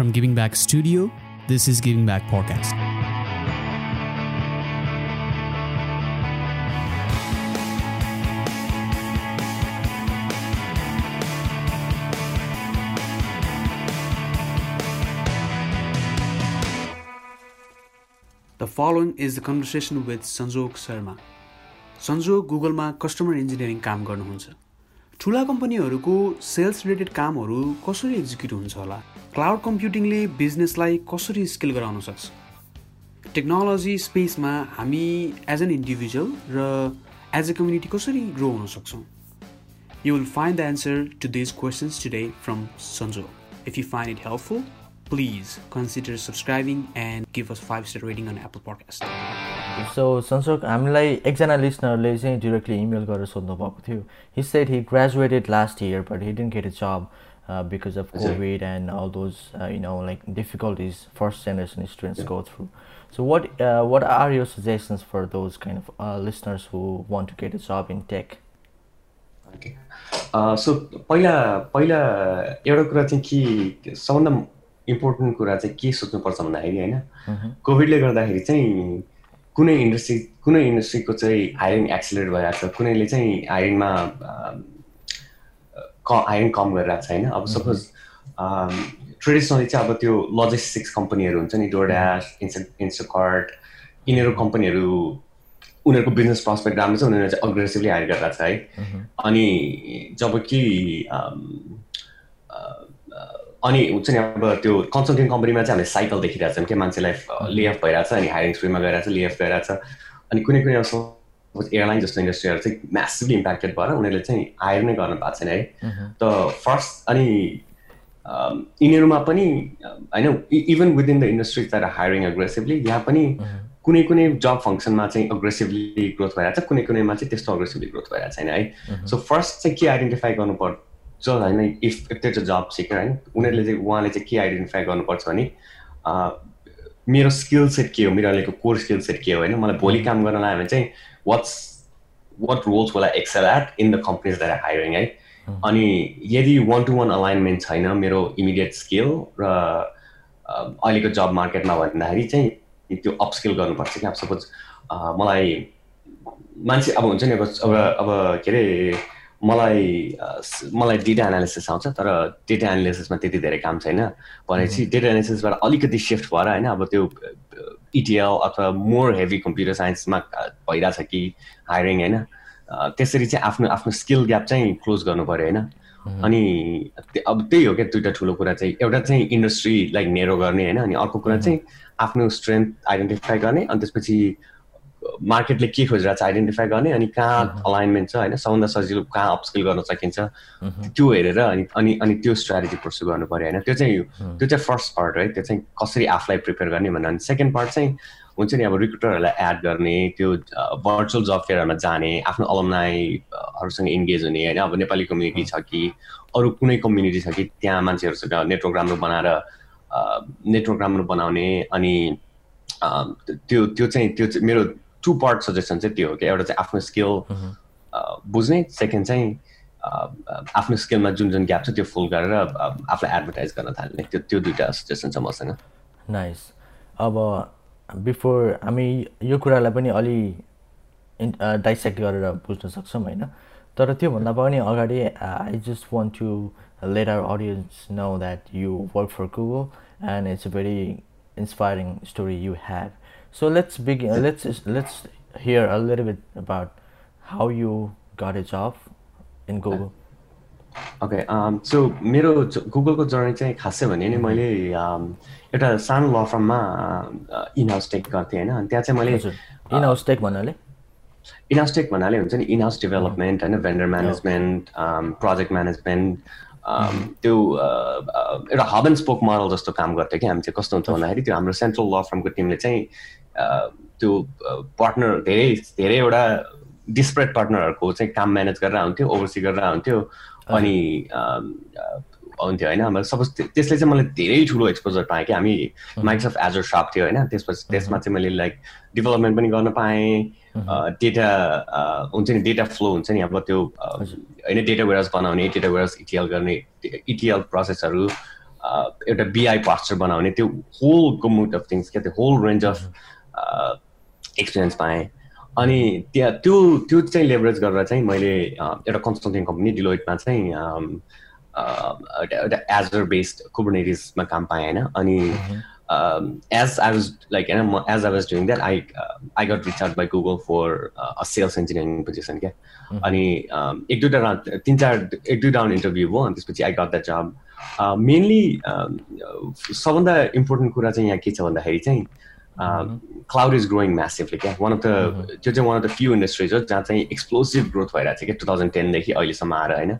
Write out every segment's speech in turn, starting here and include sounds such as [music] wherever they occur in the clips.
From Giving Back Studio, this is Giving Back Podcast. The following is the conversation with Sanjog Sharma. सन्जोग गुगलमा customer engineering काम गर्नुहुन्छ ठुला कम्पनीहरूको sales related कामहरू कसरी एक्जिक्युट हुन्छ होला? क्लाउड कम्प्युटिङले बिजनेसलाई कसरी स्किल गराउन सक्छ? टेक्नोलोजी स्पेसमा हामी एज एन इन्डिभिजुअल र एज अ कम्युनिटी कसरी ग्रो हुन सक्छौँ? You will find the answer to this questions today from Sanjog if you find it helpful please consider subscribing and give us five star rating on Apple podcast so Sanjog हामीलाई एकजना लिसनरले चाहिँ directly email गरेर सोध्नु भएको थियो he said he graduated last year but he didn't get a job because of covid and all those you know like difficulties first generation students go through so what what are your suggestions for those kind of listeners who want to get a job in tech so पहिला पहिला एउटा कुरा चाहिँ के सबभन्दा important कुरा चाहिँ के सोच्नुपर्छ भन्दाखेरि होइन? कोभिडले गर्दाखेरि चाहिँ कुनै इन्डस्ट्री कुनै इन्डस्ट्रीको चाहिँ हायरिङ एक्सिलेट भइरहेको छ। कुनैले चाहिँ हायरिङमा क हायरिङ कम गरिरहेको छ होइन अब सपोज ट्रेडिसनली चाहिँ अब त्यो लजिस्टिक्स कम्पनीहरू हुन्छ नि डोड्यास इन्स इन्स्टाकर्ट यिनीहरू कम्पनीहरू उनीहरूको बिजनेस प्रस्पेक्ट राम्रो छ उनीहरूले चाहिँ अग्रेसिभली हायर गरिरहेको छ है। अनि जब कि अनि हुन्छ नि अब त्यो कन्सल्टिङ कम्पनीमा चाहिँ हामीले साइकल देखिरहेको छौँ। क्या मान्छेलाई लेएफ भइरहेको छ अनि हायरिङ स्ट्रिममा गइरहेको छ गइरहेको छ। अनि कुनै कुनै अब एयरलाइन जस्तो इन्डस्ट्रीहरू चाहिँ म्यासिभली इम्प्याक्टेड भएर उनीहरूले चाहिँ हायर नै गर्न पाएको छैन है। त फर्स्ट अनि यिनीहरूमा पनि होइन इभन विदिन द इन्डस्ट्री तर हायरिङ अग्रेसिभली यहाँ पनि कुनै कुनै जब फङ्सनमा चाहिँ अग्रेसिभली ग्रोथ भइरहेको छ कुनै कुनैमा चाहिँ त्यस्तो अग्रेसिभली ग्रोथ भइरहेको छैन है। सो फर्स्ट चाहिँ के आइडेन्टिफाई गर्नुपर्छ जो होइन इफ त्यो चाहिँ जब सिकर होइन उनीहरूले चाहिँ उहाँले चाहिँ के आइडेन्टिफाई गर्नुपर्छ भने मेरो स्किल सेट के हो? मेरो अहिलेको कोर स्किल सेट के हो होइन? मलाई भोलि काम गर्न लाग्यो भने चाहिँ वाट्स वाट रोल्स होला excel at in the companies that hiring है अनि यदि वान टु वान अलाइनमेन्ट छैन मेरो इमिडिएट स्किल र अहिलेको जब मार्केटमा भन्दाखेरि चाहिँ त्यो अपस्किल गर्नुपर्छ कि अब सपोज मलाई मान्छे अब हुन्छ नि अब अब के अरे मलाई मलाई डेटा एनालिसिस आउँछ तर डेटा एनालिसिसमा त्यति धेरै काम छैन। भनेपछि डेटा एनालिसिसबाट अलिकति सिफ्ट भएर होइन अब त्यो इटिएल अथवा मोर हेभी कम्प्युटर साइन्समा भइरहेछ कि हायरिङ होइन त्यसरी चाहिँ आफ्नो आफ्नो स्किल ग्याप चाहिँ क्लोज गर्नु पऱ्यो होइन। अनि अब त्यही हो क्या दुइटा ठुलो कुरा चाहिँ। एउटा चाहिँ इन्डस्ट्रीलाई नेरो गर्ने होइन अनि अर्को कुरा चाहिँ आफ्नो स्ट्रेन्थ आइडेन्टिफाई गर्ने अनि त्यसपछि मार्केटले के खोजिरहेको छ आइडेन्टिफाई गर्ने अनि कहाँ अलाइनमेन्ट छ होइन? सबभन्दा सजिलो कहाँ अपस्किल गर्न सकिन्छ? त्यो हेरेर अनि अनि अनि त्यो स्ट्राटेजी पर्सु गर्नु पऱ्यो होइन? त्यो चाहिँ त्यो चाहिँ फर्स्ट पार्ट है त्यो चाहिँ कसरी आफूलाई प्रिपेयर गर्ने भनेर अनि सेकेन्ड पार्ट चाहिँ हुन्छ नि अब रिक्रुटरहरूलाई एड गर्ने त्यो भर्चुअल जब फेयरहरूमा जाने आफ्नो अलमनाईहरूसँग इन्गेज हुने होइन? अब नेपाली कम्युनिटी छ कि अरू कुनै कम्युनिटी छ कि त्यहाँ मान्छेहरूसँग नेटवर्क राम्रो बनाएर नेटवर्क राम्रो बनाउने अनि त्यो त्यो चाहिँ त्यो मेरो टु पार्ट सजेसन चाहिँ त्यो हो कि एउटा चाहिँ आफ्नो स्किल बुझ्ने सेकेन्ड चाहिँ आफ्नो स्किलमा जुन जुन ग्याप छ त्यो फुल गरेर आफूलाई एडभर्टाइज गर्न थाल्ने। त्यो त्यो दुइटा सजेसन छ मसँग। नाइस अब बिफोर हामी यो कुरालाई पनि अलि डाइसेक्ट गरेर बुझ्न सक्छौँ होइन? तर त्योभन्दा पनि अगाडि I just want to let our audience know that you work for Google and it's a very inspiring story you have. So let's begin. Let's let's hear a little bit about how you got a job in Google. Okay so मेरो गुगलको journey चाहिँ खासै भने नि मैले एउटा सानो ल फर्ममा इन हाउस टेक गर्थेँ होइन अनि त्यहाँ चाहिँ मैले इन हाउस टेक भन्नाले इन हाउस टेक भन्नाले हुन्छ नि इन हाउस डेभलपमेन्ट होइन भेन्डर म्यानेजमेन्ट प्रोजेक्ट म्यानेजमेन्ट त्यो एउटा हब एन्ड स्पोक मोडल जस्तो काम गर्थ्यो कि हामी चाहिँ कस्तो हुन्छ भन्दाखेरि त्यो हाम्रो सेन्ट्रल ल फर्मको टिमले चाहिँ त्यो पार्टनर धेरै धेरैवटा डिस्प्रेट पार्टनरहरूको चाहिँ काम म्यानेज गरेर हुन्थ्यो ओभरसी गरेर हुन्थ्यो अनि हुन्थ्यो होइन। सपोज त्यसले चाहिँ मलाई धेरै ठुलो एक्सपोजर पाएँ कि हामी माइक्रोसफ्ट एजर सप थियो होइन। त्यसपछि त्यसमा चाहिँ मैले लाइक डेभलपमेन्ट पनि गर्न पाएँ। डेटा हुन्छ नि डेटा फ्लो हुन्छ नि। अब त्यो होइन डेटा वेयरहाउस बनाउने डेटा वेयरहाउस इटिएल गर्ने इटिएल प्रोसेसहरू एउटा बिआई पास्चर बनाउने त्यो होल गमुट अफ थिङ्स क्या त्यो होल रेन्ज अफ एक्सपिरियन्स पाएँ। अनि त्यहाँ त्यो त्यो चाहिँ लेभरेज गरेर चाहिँ मैले एउटा कन्सल्टिङ कम्पनी डिलोइटमा चाहिँ एउटा एजर बेस्ड कुबरनेटिसमा काम पाएँ होइन। अनि एज आई वाज लाइक होइन as I was doing that I I got recharge by Google for a sales engineering position क्या। अनि एक दुईवटा राउन्ड तिन चार एक दुई राउन्ड इन्टरभ्यू भयो अनि त्यसपछि I got that job mainly सबभन्दा इम्पोर्टेन्ट कुरा चाहिँ यहाँ के छ भन्दाखेरि चाहिँ क्लाउड इज ग्रोइङ म्यासिभली क्या वान अफ द त्यो चाहिँ one of the few industries हो जहाँ चाहिँ एक्सप्लोसिभ ग्रोथ भइरहेको छ क्या टु थाउजन्ड टेनदेखि अहिलेसम्म आएर होइन?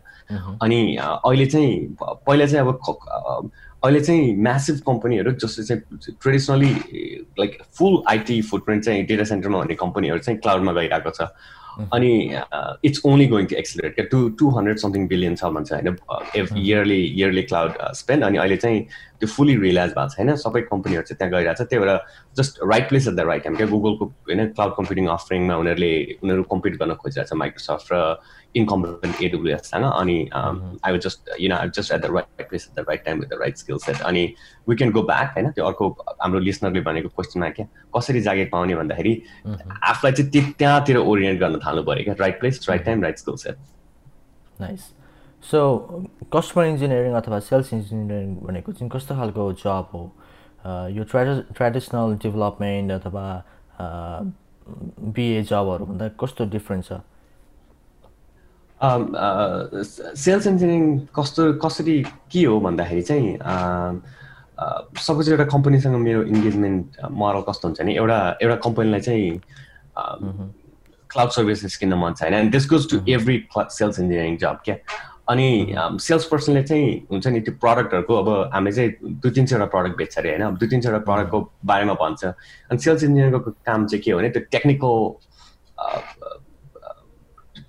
अनि अहिले चाहिँ पहिला चाहिँ अब अहिले चाहिँ म्यासिभ कम्पनीहरू जसले चाहिँ traditionally like full IT footprint चाहिँ डेटा सेन्टरमा हुने कम्पनीहरू चाहिँ क्लाउडमा गइरहेको छ। अनि it's only going to accelerate क्या to to hundred something billion छ भन्छ होइन इयरली इयरली क्लाउड स्पेन्ड अनि अहिले चाहिँ त्यो फुल्ली रियलाइज भएको छैन सबै कम्पनीहरू चाहिँ त्यहाँ गइरहेको छ त्यही भएर just right place at the right time क्या गुगलको होइन क्लाउड कम्प्युटिङ अफरिङमा उनीहरूले उनीहरू कम्पिट गर्न खोजिरहेको छ माइक्रोसफ्ट र इनकम्पिटेन्ट एडब्लुएससँग अनि I was just you know just at the right place at the right time with the right skill set अनि वी क्यान गो ब्याक होइन त्यो अर्को हाम्रो लिसनरले भनेको क्वेसनमा क्या कसरी जागिर पाउने भन्दाखेरि आफूलाई चाहिँ त्यो त्यहाँतिर ओरिएन्ट गर्न थाल्नु पऱ्यो क्या right place right time right skill set nice so customer engineering अथवा सेल्स इन्जिनियरिङ भनेको चाहिँ कस्तो खालको जब हो यो ट्रेडि ट्रेडिसनल डेभलपमेन्ट अथवा बिए जबहरूभन्दा कस्तो डिफ्रेन्ट छ सेल्स इन्जिनियरिङ कस्तो कसरी के हो भन्दाखेरि चाहिँ सपोज एउटा कम्पनीसँग मेरो इन्गेजमेन्ट मोडल कस्तो हुन्छ नि एउटा एउटा कम्पनीलाई चाहिँ क्लाउड सर्भिसेस किन्न मन छ होइन and this goes to every sales engineering job क्या? अनि सेल्स पर्सनले चाहिँ हुन्छ नि त्यो प्रडक्टहरूको अब हामीले चाहिँ दुई तिन सयवटा प्रडक्ट बेच्छ अरे होइन? दुई तिन सयवटा प्रडक्टको बारेमा भन्छ। अनि सेल्स इन्जिनियरको काम चाहिँ के हो भने त्यो technical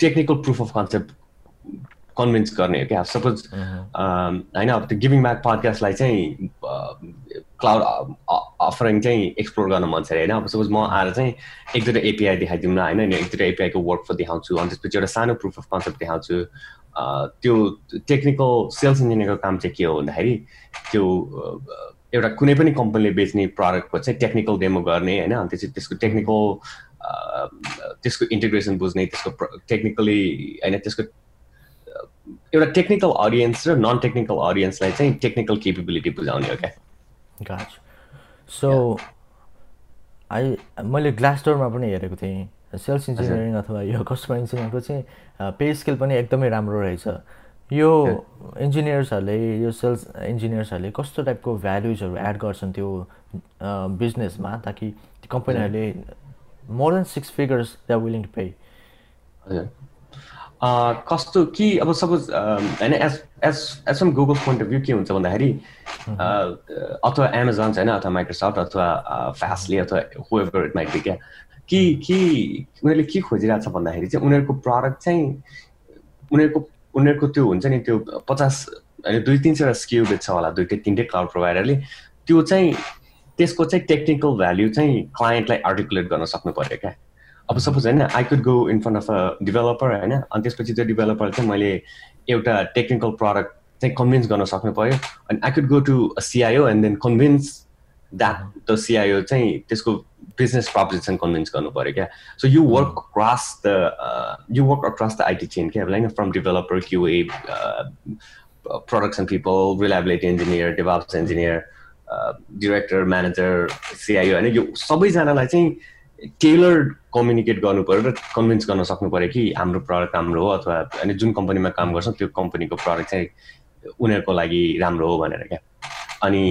technical proof of concept convince गर्ने हो क्या? सपोज होइन अब त्यो गिभिङ ब्याक पडकास्टलाई चाहिँ क्लाउड अफरिङ चाहिँ एक्सप्लोर गर्न मन छ होइन? अब सपोज म आएर चाहिँ एक दुईवटा एपिआई देखाइदिउँ न होइन? एक दुईवटा एपिआईको वर्क फर देखाउँछु अनि त्यसपछि एउटा सानो प्रुफ अफ कन्सेप्ट देखाउँछु। त्यो टेक्निकल सेल्स इन्जिनियरको काम चाहिँ के हो भन्दाखेरि त्यो एउटा कुनै पनि कम्पनीले बेच्ने प्रडक्टको चाहिँ टेक्निकल डेमो गर्ने होइन? अनि त्यसपछि त्यसको टेक्निकल त्यसको इन्टिग्रेसन बुझ्ने त्यसको टेक्निकली होइन त्यसको एउटा टेक्निकल अडियन्स र नन टेक्निकल अडियन्सलाई चाहिँ टेक्निकल केपेबिलिटी बुझाउने हो क्या। सो आई मैले ग्लास डोरमा पनि हेरेको थिएँ। सेल्स इन्जिनियरिङ अथवा यो कस्टमर इन्जिनियरिङको चाहिँ पे स्केल पनि एकदमै राम्रो रहेछ। यो इन्जिनियर्सहरूले यो सेल्स इन्जिनियर्सहरूले कस्तो टाइपको भ्याल्युजहरू एड गर्छन् त्यो बिजनेसमा ताकि कम्पनीहरूले more than six figures they are willing to pay हजुर कस्तो कि अब सपोज होइन as as as from Google point of view के हुन्छ भन्दाखेरि अथवा एमाजोन होइन अथवा माइक्रोसफ्ट अथवा फ्यासले अथवा हुएभर इट माइट बी क्या कि कि उनीहरूले के खोजिरहेको छ भन्दाखेरि चाहिँ उनीहरूको प्रडक्ट चाहिँ उनीहरूको उनीहरूको त्यो हुन्छ नि त्यो पचास होइन दुई तिन सयवटा स्किल बेच्छ होला दुइटै तिनटै क्लाउड प्रोभाइडरले त्यो चाहिँ त्यसको चाहिँ टेक्निकल भ्याल्यु चाहिँ क्लायन्टलाई आर्टिकुलेट गर्न सक्नु पऱ्यो क्या। अब सपोज होइन I could go in front of a developer होइन अनि त्यसपछि त्यो डेभलपर चाहिँ मैले एउटा टेक्निकल प्रडक्ट चाहिँ कन्भिन्स गर्न सक्नु पऱ्यो अनि I could go to CIO and then convince that the CIO चाहिँ त्यसको बिजनेस प्रपोजिसन कन्भिन्स गर्नु पऱ्यो क्या। So you work across the you work across the IT chain क्या like from developer QA production people reliability engineer devops engineer director manager CIO होइन यो सबैजनालाई चाहिँ टेलर कम्युनिकेट गर्नु पऱ्यो र कन्भिन्स गर्न सक्नु पऱ्यो कि हाम्रो प्रडक्ट राम्रो हो अथवा होइन जुन कम्पनीमा काम गर्छौँ त्यो कम्पनीको प्रडक्ट चाहिँ उनीहरूको लागि राम्रो हो भनेर क्या? अनि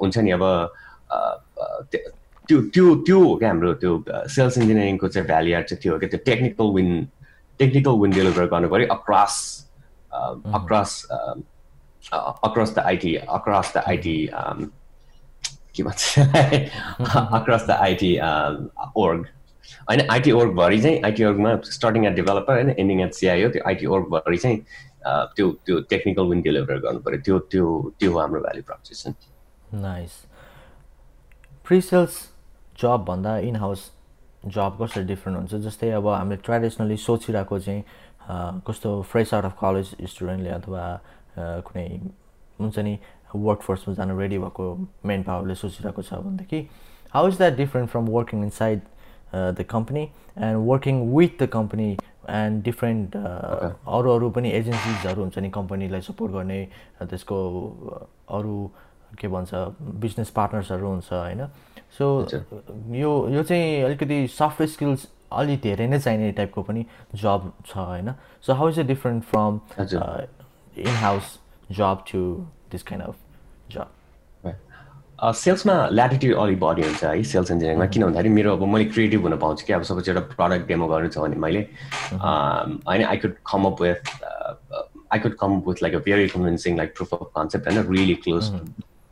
हुन्छ नि अब त्यो त्यो त्यो हो क्या हाम्रो त्यो सेल्स इन्जिनियरिङको चाहिँ भ्याल्यु एड चाहिँ त्यो हो क्या? त्यो technical win technical win deliver गर्नु पऱ्यो across across across the IT across the IT के भन्छ अक्रस द आइटी ओर्ग होइन आइटी ओर्गभरि चाहिँ आइटी ओर्गमा स्टार्टिङ एट डेभलपर होइन एन्डिङ एट सिआइओ त्यो आइटी ओर्गभरि चाहिँ त्यो त्यो टेक्निकल विन डेलिभर गर्नु पऱ्यो। त्यो त्यो त्यो हो हाम्रो value proposition nice pre sales जबभन्दा in house job कसरी डिफ्रेन्ट हुन्छ? जस्तै अब हामीले ट्रेडिसनली सोचिरहेको चाहिँ कस्तो फ्रेस आउट अफ कलेज स्टुडेन्टले अथवा कुनै हुन्छ नि वर्कफोर्समा जानु रेडी भएको मेन पावरले सोचिरहेको छ भनेदेखि how is that different from working inside the company and working with the company and different अरू अरू पनि एजेन्सिजहरू हुन्छ नि कम्पनीलाई सपोर्ट गर्ने त्यसको अरू के भन्छ बिजनेस पार्टनर्सहरू हुन्छ होइन? सो यो यो चाहिँ अलिकति सफ्ट स्किल्स अलि धेरै नै चाहिने टाइपको पनि जब छ होइन? So how is a different from in house job to this kind of job सेल्समा latitude अलिक बढी हुन्छ है सेल्स इन्जिनियरिङमा किन भन्दाखेरि मेरो अब मैले क्रिएटिभ हुन पाउँछु कि अब सपोज एउटा प्रडक्ट डेमो गर्नु छ भने मैले होइन I could come up with I could come up with like a very convincing like proof of concept होइन really close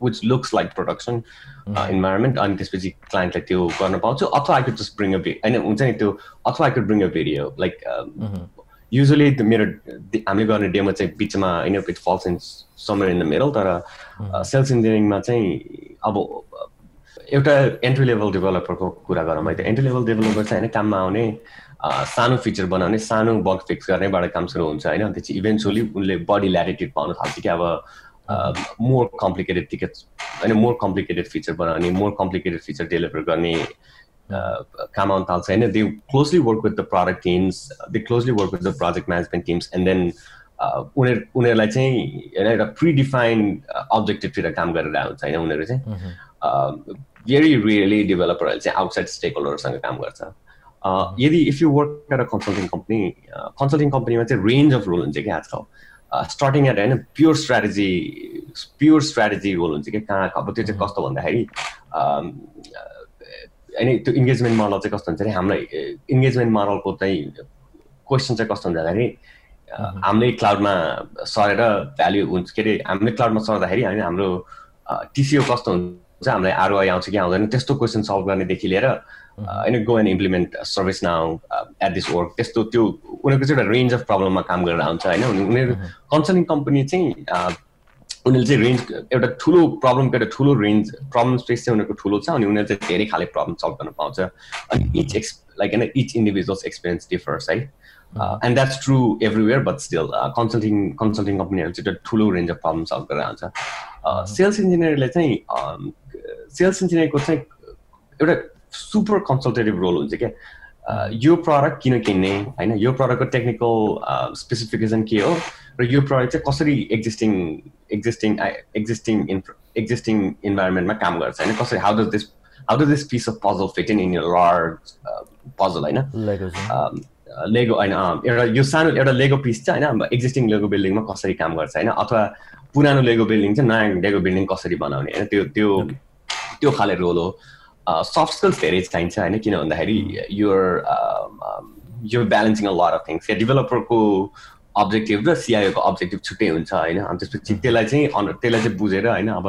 which looks like production environment अनि त्यसपछि क्लाइन्टलाई त्यो गर्न पाउँछु अथवा I could just bring a होइन हुन्छ नि त्यो अथवा I could bring a video like usually मेरो हामीले गर्ने डेमो चाहिँ बिचमा होइन it falls in somewhere in the middle तर सेल्स इन्जिनियरिङमा चाहिँ अब एउटा एन्ट्री लेभल डेभलपरको कुरा गरौँ है त एन्ट्री लेभल डेभलपर चाहिँ होइन काममा आउने सानो फिचर बनाउने सानो बग फिक्स गर्नेबाट काम सुरु हुन्छ होइन त्यसपछि इभेन्चुली उनले बडी ल्याटिट्युड पाउनु थाल्छ कि अब मोर कम्प्लिकेटेड टिकट होइन मोर कम्प्लिकेटेड फिचर बनाउने मोर कम्प्लिकेटेड फिचर डेलिभर गर्ने काम आउनु थाल्छ होइन they closely work with the product teams they closely work with the project management teams and then उनीहरू उनीहरूलाई चाहिँ होइन एउटा प्रिडिफाइन्ड अब्जेक्टिभतिर काम गरेर हुन्छ होइन उनीहरू चाहिँ? भेरी रियली डेभलपरहरूले चाहिँ आउटसाइड स्टेक होल्डरसँग काम गर्छ। यदि if you work at a consulting company consulting कम्पनीमा चाहिँ रेन्ज अफ रोल हुन्छ कि आजकल? स्टार्टिङ एट होइन pure strategy pure strategy role हुन्छ कि कहाँ अब त्यो चाहिँ कस्तो भन्दाखेरि होइन त्यो इङ्गेजमेन्ट मोडल चाहिँ कस्तो हुन्छ अरे हाम्रो इङ्गेजमेन्ट मोडलको चाहिँ क्वेसन चाहिँ कस्तो हुन्छ भन्दाखेरि हामीले क्लाउडमा सरेर भ्याल्यु हुन्छ के अरे हामीले क्लाउडमा सर्दाखेरि होइन हाम्रो टिसिओ कस्तो हुन्छ हामीलाई आरओआई आउँछ कि आउँदैन त्यस्तो क्वेसन सल्भ गर्नेदेखि लिएर होइन go and implement ServiceNow at this work त्यस्तो त्यो उनीहरूको चाहिँ एउटा रेन्ज अफ प्रब्लममा काम गरेर आउँछ होइन। उनीहरू कन्सल्टिङ कम्पनी चाहिँ उनीहरूले चाहिँ रेन्ज एउटा ठुलो प्रब्लमको एउटा ठुलो रेन्ज प्रब्लम स्पेस चाहिँ उनीहरूको ठुलो छ अनि उनीहरूले चाहिँ धेरै खाले प्रब्लम सल्भ गर्न पाउँछ। अनि इच एक्स लाइक होइन इच इन्डिभिजुअल्स एक्सपिरियन्स डिफर्स है and that's true everywhere but still consulting consulting कम्पनीहरू चाहिँ एउटा ठुलो रेन्ज अफ प्रब्लम सल्भ गरेर आउँछ। सेल्स इन्जिनियरले चाहिँ सेल्स इन्जिनियरको चाहिँ एउटा सुपर कन्सल्टेटिभ रोल हुन्छ क्या। यो प्रडक्ट किन किन्ने होइन यो प्रडक्टको टेक्निकल स्पेसिफिकेसन के हो? र यो प्रडक्ट चाहिँ कसरी एक्जिस्टिङ एक्जिस्टिङ एक्जिस्टिङ एक्जिस्टिङ इन्भाइरोमेन्टमा काम गर्छ? होइन कसरी how does this how does this piece of puzzle fit in in your large puzzle होइन? लेगो होइन एउटा यो सानो एउटा लेगो पिस चाहिँ होइन एक्जिस्टिङ लेगो बिल्डिङमा कसरी काम गर्छ होइन? अथवा पुरानो लेगो बिल्डिङ चाहिँ नयाँ लेगो बिल्डिङ कसरी बनाउने होइन? त्यो त्यो त्यो खाले रोल हो। सफ्ट स्किल्स धेरै चाहिन्छ होइन किन भन्दाखेरि युर यो balancing a lot of things या डेभलपरको अब्जेक्टिभ र सिआइओको अब्जेक्टिभ छुट्टै हुन्छ होइन अनि त्यसपछि त्यसलाई चाहिँ अन त्यसलाई चाहिँ बुझेर होइन अब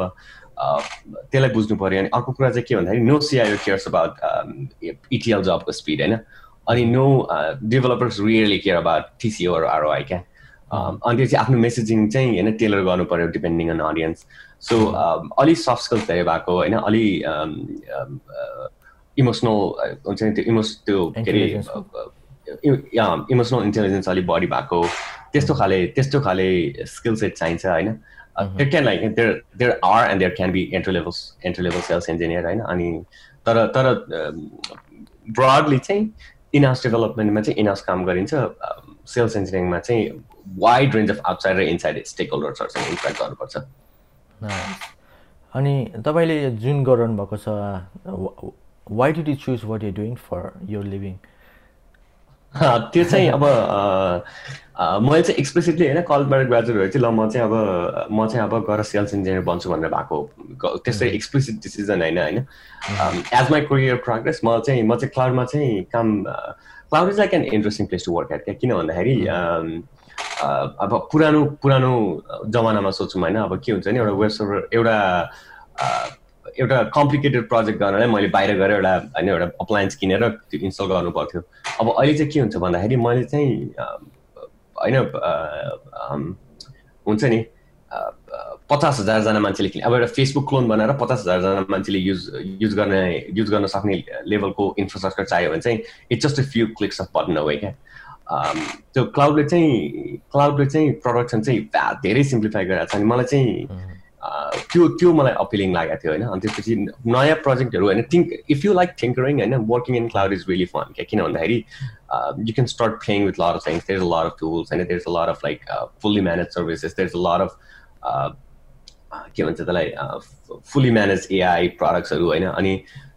त्यसलाई बुझ्नु पऱ्यो अनि अर्को कुरा चाहिँ के भन्दाखेरि no CIO cares about ETL जबको स्पिड होइन अनि no developers really care about TCO ROI क्या अनि त्यो चाहिँ आफ्नो मेसेजिङ चाहिँ होइन टेलर गर्नु पऱ्यो डिपेन्डिङ अन अडियन्स सो अलि सफ्ट स्किल्स धेरै भएको होइन अलि इमोसनल हुन्छ नि त्यो इमोस त्यो के अरे इमोसनल इन्टेलिजेन्स अलिक बढी भएको त्यस्तो खाले त्यस्तो खाले स्किल सेट चाहिन्छ होइन there can like there there are and there can be entry level entry level sales engineer होइन अनि तर तर ब्रडली चाहिँ इनहाउस डेभलपमेन्टमा चाहिँ इनहाउस काम गरिन्छ सेल्स इन्जिनियरिङमा चाहिँ वाइड रेन्ज अफ आउटसाइड र इनसाइड स्टेक होल्डर्सहरूसँग इन्ट्रेक्ट गर्नुपर्छ अनि तपाईँले जुन गराउनु भएको छ why did you choose what you doing for your living त्यो चाहिँ अब मैले चाहिँ एक्सप्रेसिभली होइन कलेजबाट ग्रेजुएट चाहिँ ल म चाहिँ अब म चाहिँ अब गएर सेल्स इन्जिनियर बन्छु भनेर भएको त्यस्तै एक्सप्रेसिभ डिसिजन होइन होइन? एज माई करियर प्रोग्रेस म चाहिँ म चाहिँ क्लाउडमा चाहिँ काम cloud is like an interesting place to work at क्या? किन भन्दाखेरि अब पुरानो पुरानो जमानामा सोचौँ होइन अब के हुन्छ नि एउटा वेब सर्भर एउटा एउटा कम्प्लिकेटेड प्रोजेक्ट गर्नलाई मैले बाहिर गएर एउटा होइन एउटा अप्लायन्स किनेर त्यो इन्स्टल गर्नु पर्थ्यो अब अहिले चाहिँ के हुन्छ भन्दाखेरि मैले चाहिँ होइन हुन्छ नि पचास हजारजना मान्छेले किने अब एउटा फेसबुक क्लोन बनाएर पचास हजारजना मान्छेले युज युज गर्ने युज गर्न सक्ने लेभलको इन्फ्रास्ट्रक्चर चाहियो भने चाहिँ it's just a few clicks of button away क्या। त्यो क्लाउडले चाहिँ क्लाउडले चाहिँ प्रडक्सन चाहिँ धेरै सिम्प्लिफाई गरेको छ अनि मलाई चाहिँ त्यो त्यो मलाई अपिलिङ लागेको थियो होइन। अनि त्यसपछि नयाँ प्रोजेक्टहरू होइन think if you like tinkering होइन working in cloud is really fun क्या? किन भन्दाखेरि you can start playing with lot of things there is lot of tools होइन। There is lot of like fully manage services there is lot of के भन्छ त्यसलाई fully manage AI प्रडक्ट्सहरू होइन। अनि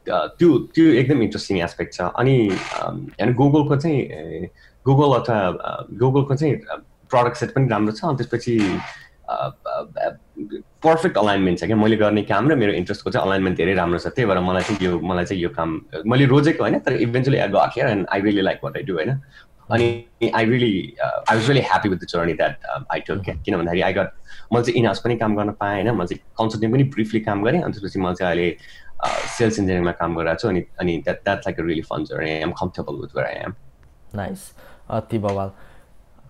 त्यो त्यो एकदम इन्ट्रेस्टिङ एस्पेक्ट छ। अनि होइन गुगलको चाहिँ गुगल अथवा गुगलको चाहिँ प्रडक्ट सेट पनि राम्रो छ अनि त्यसपछि पर्फेक्ट अलाइनमेन्ट छ क्या? मैले गर्ने काम र मेरो इन्ट्रेस्टको चाहिँ अलाइनमेन्ट धेरै राम्रो छ। त्यही भएर मलाई चाहिँ यो मलाई चाहिँ यो काम मैले रोजेको होइन तर eventually I got here and I really like what I do होइन? अनि I really I was really happy with the journey that I took क्या? किन भन्दाखेरि आई गट मैले चाहिँ इनहाउस पनि काम गर्न पाएँ होइन? मैले चाहिँ कन्सल्टिङ पनि ब्रिफली काम गरेँ अनि त्यसपछि म चाहिँ अहिले सेल्स इन्जिनियरिङमा काम गरिरहेको छु अनि अनि that that like a really fun journey I am comfortable with where I am nice अति बवाल।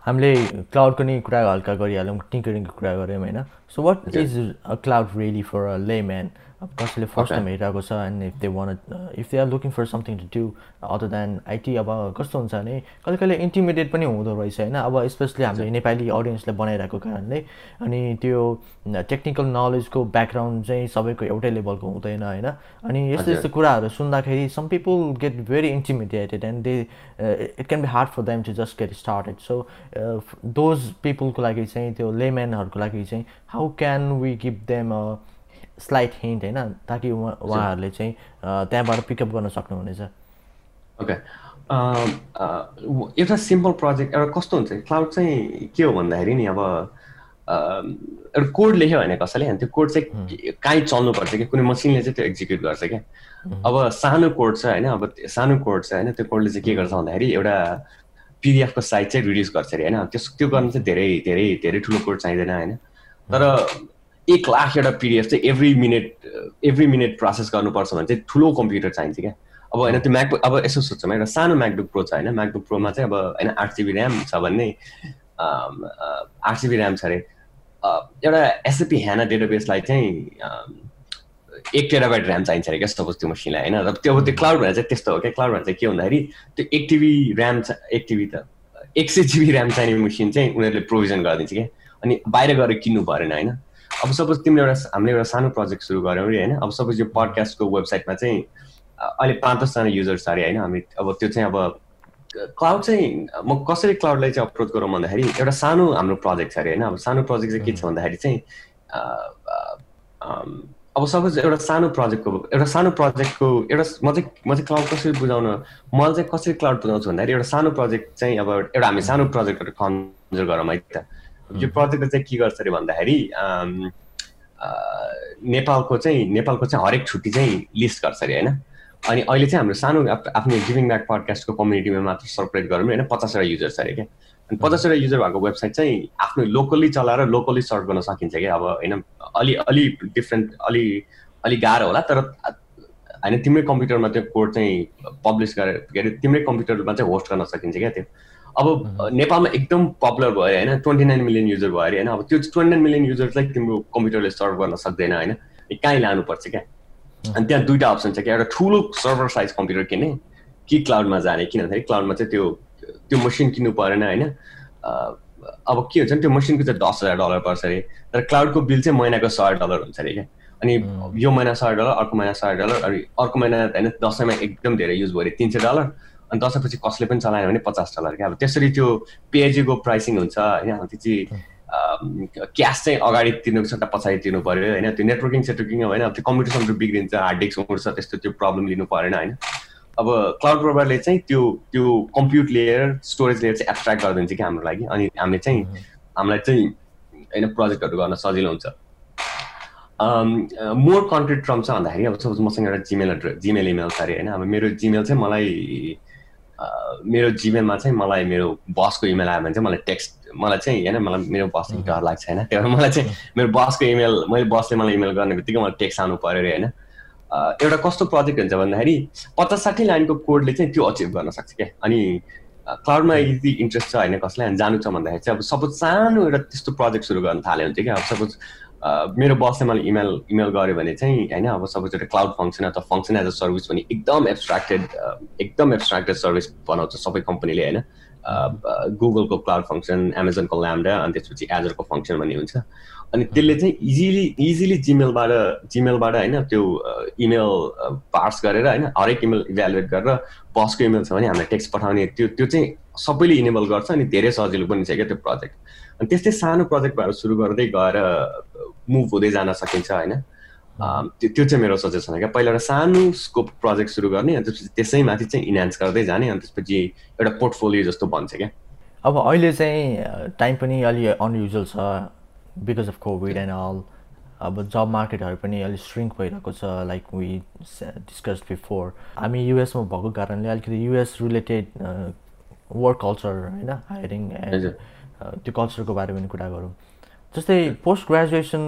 हामीले क्लाउडको नि कुरा हल्का गरिहाल्यौँ टिङ्करिङको कुरा गऱ्यौँ होइन? So what is a cloud really for a layman अब कसैले फर्स्ट टाइम हेरिरहेको छ and if they want if they are looking for something to do other than IT अब कस्तो हुन्छ भने कहिले कहिले इन्टिमिडिएट पनि हुँदो रहेछ होइन? अब स्पेसली हामीले नेपाली अडियन्सलाई बनाइरहेको कारणले अनि त्यो टेक्निकल नलेजको ब्याकग्राउन्ड चाहिँ सबैको एउटै लेभलको हुँदैन होइन? अनि यस्तो यस्तो कुराहरू सुन्दाखेरि some people get very intimidated and they it can be hard for them to just get started so those पिपुलको लागि चाहिँ त्यो लेम्यानहरूको लागि चाहिँ how can we give them a slight hint होइन? ताकि उहाँ उहाँहरूले चाहिँ त्यहाँबाट पिकअप गर्न सक्नुहुनेछ। ओके एउटा सिम्पल प्रोजेक्ट एउटा कस्तो हुन्छ? क्लाउड चाहिँ के हो भन्दाखेरि नि अब एउटा कोड लेख्यो भने कसैले अनि त्यो कोड चाहिँ कहीँ चल्नुपर्छ कि? कुनै मसिनले चाहिँ त्यो एक्जिक्युट गर्छ क्या? अब सानो कोड छ होइन? अब सानो कोड छ होइन? त्यो कोडले चाहिँ के गर्छ भन्दाखेरि एउटा पिडिएफको साइज चाहिँ रिड्युस गर्छ अरे होइन? त्यस त्यो गर्न चाहिँ धेरै धेरै धेरै ठुलो कोड चाहिँदैन होइन? तर एक लाख एउटा पिडिएफ चाहिँ every minute every minute process गर्नुपर्छ भने चाहिँ ठुलो कम्प्युटर चाहिन्छ क्या। अब होइन त्यो म्याकबुक अब यसो सोध्छौँ एउटा सानो म्याकबुक प्रो छ होइन? म्याकबुक प्रोमा चाहिँ अब होइन आठ जिबी ऱ्याम छ भने आठ जिबी ऱ्याम छ अरे। एउटा एसएपी ह्याना डेटाबेसलाई चाहिँ एक टेराबाइट ऱ्याम चाहिन्छ अरे क्या सपोज त्यो मसिनलाई होइन? अब त्यो अब त्यो क्लाउड भनेर चाहिँ त्यस्तो हो क्या। क्लाउड भनेर चाहिँ के भन्दाखेरि त्यो एक टिभी ऱ्याम एक टिभी त एक सय जिबी ऱ्याम चाहिने मसिन चाहिँ उनीहरूले प्रोभिजन गरिदिन्छ क्या। अनि बाहिर गएर किन्नु परेन होइन? अब सपोज तिमीले एउटा हामीले एउटा सानो प्रोजेक्ट सुरु गऱ्यौँ अरे होइन? अब सपोज यो पडकास्टको वेबसाइटमा चाहिँ अहिले पाँच दसजना युजर्स अरे होइन? हामी अब त्यो चाहिँ अब क्लाउड चाहिँ म कसरी क्लाउडलाई चाहिँ अप्रोच गरौँ भन्दाखेरि एउटा सानो हाम्रो प्रोजेक्ट छ अरे होइन? अब सानो प्रोजेक्ट चाहिँ के छ भन्दाखेरि चाहिँ अब सपोज एउटा सानो प्रोजेक्टको एउटा सानो प्रोजेक्टको एउटा म चाहिँ म चाहिँ क्लाउड कसरी बुझाउन मैले चाहिँ कसरी क्लाउड बुझाउँछु भन्दाखेरि एउटा सानो प्रोजेक्ट चाहिँ अब एउटा हामी सानो प्रोजेक्टहरू कन्जर गरौँ है त। यो प्रोजेक्टले चाहिँ के गर्छ अरे भन्दाखेरि नेपालको चाहिँ नेपालको चाहिँ हरेक छुट्टी चाहिँ लिस्ट गर्छ अरे होइन? अनि अहिले चाहिँ हाम्रो सानो आफ्नो गिभिङ ब्याक पडकास्टको कम्युनिटीमा मात्र सर्कुलेट गरौँ होइन? पचासवटा युजर छ अरे क्या? अनि पचासवटा युजर भएको वेबसाइट चाहिँ आफ्नो लोकल्ली चलाएर लोकल्ली सर्च गर्न सकिन्छ क्या? अब होइन? अलि अलि डिफ्रेन्ट अलि अलि गाह्रो होला तर होइन? तिम्रै कम्प्युटरमा त्यो कोड चाहिँ पब्लिस गरेर के अरे? तिम्रै कम्प्युटरमा चाहिँ होस्ट गर्न सकिन्छ क्या त्यो? अब नेपालमा एकदम पपुलर भयो होइन? ट्वेन्टी नाइन मिलियन युजर भयो अरे होइन? अब त्यो ट्वेन्टी नाइन मिलियन युजर्सलाई तिम्रो कम्प्युटरले सर्भ गर्न सक्दैन होइन? कहीँ लानुपर्छ क्या? अनि त्यहाँ दुइटा अप्सन छ क्या। एउटा ठुलो सर्भर साइज कम्प्युटर किन्ने कि क्लाउडमा जाने किन भन्दाखेरि क्लाउडमा चाहिँ त्यो त्यो मसिन किन्नु परेन होइन? अब के हुन्छ भने त्यो मसिनको चाहिँ दस हजार डलर पर्छ अरे। तर क्लाउडको बिल चाहिँ महिनाको सय डलर हुन्छ अरे क्या? अनि यो महिना सय डलर अर्को महिना सय डलर अनि अर्को महिना होइन? दसैँमा एकदम धेरै युज भयो अरे तिन सय डलर अनि दसैँपछि कसले पनि चलाएन भने पचास डलर क्या। अब त्यसरी त्यो पेएजीको प्राइसिङ हुन्छ होइन? त्यो चाहिँ क्यास चाहिँ अगाडि तिर्नुको छ पछाडि तिर्नु पऱ्यो होइन? त्यो नेटवर्किङ सेटवर्किङ होइन? त्यो कम्प्युटर सम्प्युटर बिग्रिन्छ हार्ड डिस्क उड्छ त्यस्तो त्यो प्रब्लम लिनु परेन होइन? अब क्लाउड प्रोभाइडरले चाहिँ त्यो त्यो कम्प्युट लेयर स्टोरेज लेयर चाहिँ एब्सट्र्याक्ट गरिदिन्छ कि हाम्रो लागि। अनि हामीले चाहिँ हामीलाई चाहिँ होइन प्रोजेक्टहरू गर्न सजिलो हुन्छ। मोर कन्ट्रिट ट्रम छ भन्दाखेरि अब सपोज मसँग एउटा जिमेल एड्रेस जिमेल इमेल छ अरे होइन? अब मेरो जिमेल चाहिँ मलाई मेरो जिमेलमा चाहिँ मलाई मेरो बसको इमेल आयो भने चाहिँ मलाई टेक्स्ट मलाई चाहिँ होइन मलाई मेरो बसदेखि डर लाग्छ होइन। त्यही भएर मलाई चाहिँ मेरो बसको इमेल मैले बसले मलाई इमेल गर्ने बित्तिकै मलाई टेक्स्ट आउनु पऱ्यो अरे होइन। एउटा कस्तो प्रोजेक्ट हुन्छ भन्दाखेरि पचास साठी लाइनको कोडले चाहिँ त्यो अचिभ गर्न सक्छ क्या। अनि क्लाउडमा यदि इन्ट्रेस्ट छ होइन कसलाई जानु छ भन्दाखेरि चाहिँ अब सपोज सानो एउटा त्यस्तो प्रोजेक्ट सुरु गर्न भने चाहिँ क्या अब सपोज मेरो बसले मलाई इमेल इमेल गर्यो भने चाहिँ होइन अब सपोज एउटा क्लाउड फङ्सन अथवा फङ्सन एज अ सर्भिस भने एकदम एब्सट्राक्टेड एकदम एब्सट्राक्टेड सर्भिस बनाउँछ सबै कम्पनीले होइन। गुगलको क्लाउड फङ्सन एमाजोनको ल्याम्डा अनि त्यसपछि एजरको फङ्सन भन्ने हुन्छ। अनि त्यसले चाहिँ इजिली इजिली जिमेलबाट जिमेलबाट होइन त्यो इमेल पार्स गरेर होइन हरेक इमेल इभ्यालुएट गरेर बसको इमेल छ भने हामीलाई टेक्स्ट पठाउने त्यो त्यो चाहिँ सबैले इनेबल गर्छ अनि धेरै सजिलो पनि छ क्या त्यो प्रोजेक्ट अनि त्यस्तै सानो प्रोजेक्टबाट सुरु गर्दै गएर मुभ हुँदै जान सकिन्छ होइन। त्यो त्यो चाहिँ मेरो सजेसन हो। क्या पहिला एउटा सानो स्कोप प्रोजेक्ट सुरु गर्ने अनि त्यसपछि त्यसैमाथि चाहिँ इन्हान्स गर्दै जाने अनि त्यसपछि एउटा पोर्टफोलियो जस्तो बन्छ क्या। अब अहिले चाहिँ टाइम पनि अलि अनयुजल छ because of covid and all अब जब मार्केटहरू पनि अलिक श्रिङ्क भइरहेको छ लाइक वी डिस्कस बिफोर हामी युएसमा भएको कारणले अलिकति युएस रिलेटेड वर्क कल्चर होइन हायरिङ एन्ड त्यो कल्चरको बारेमा पनि कुरा गरौँ। जस्तै पोस्ट ग्रेजुएसन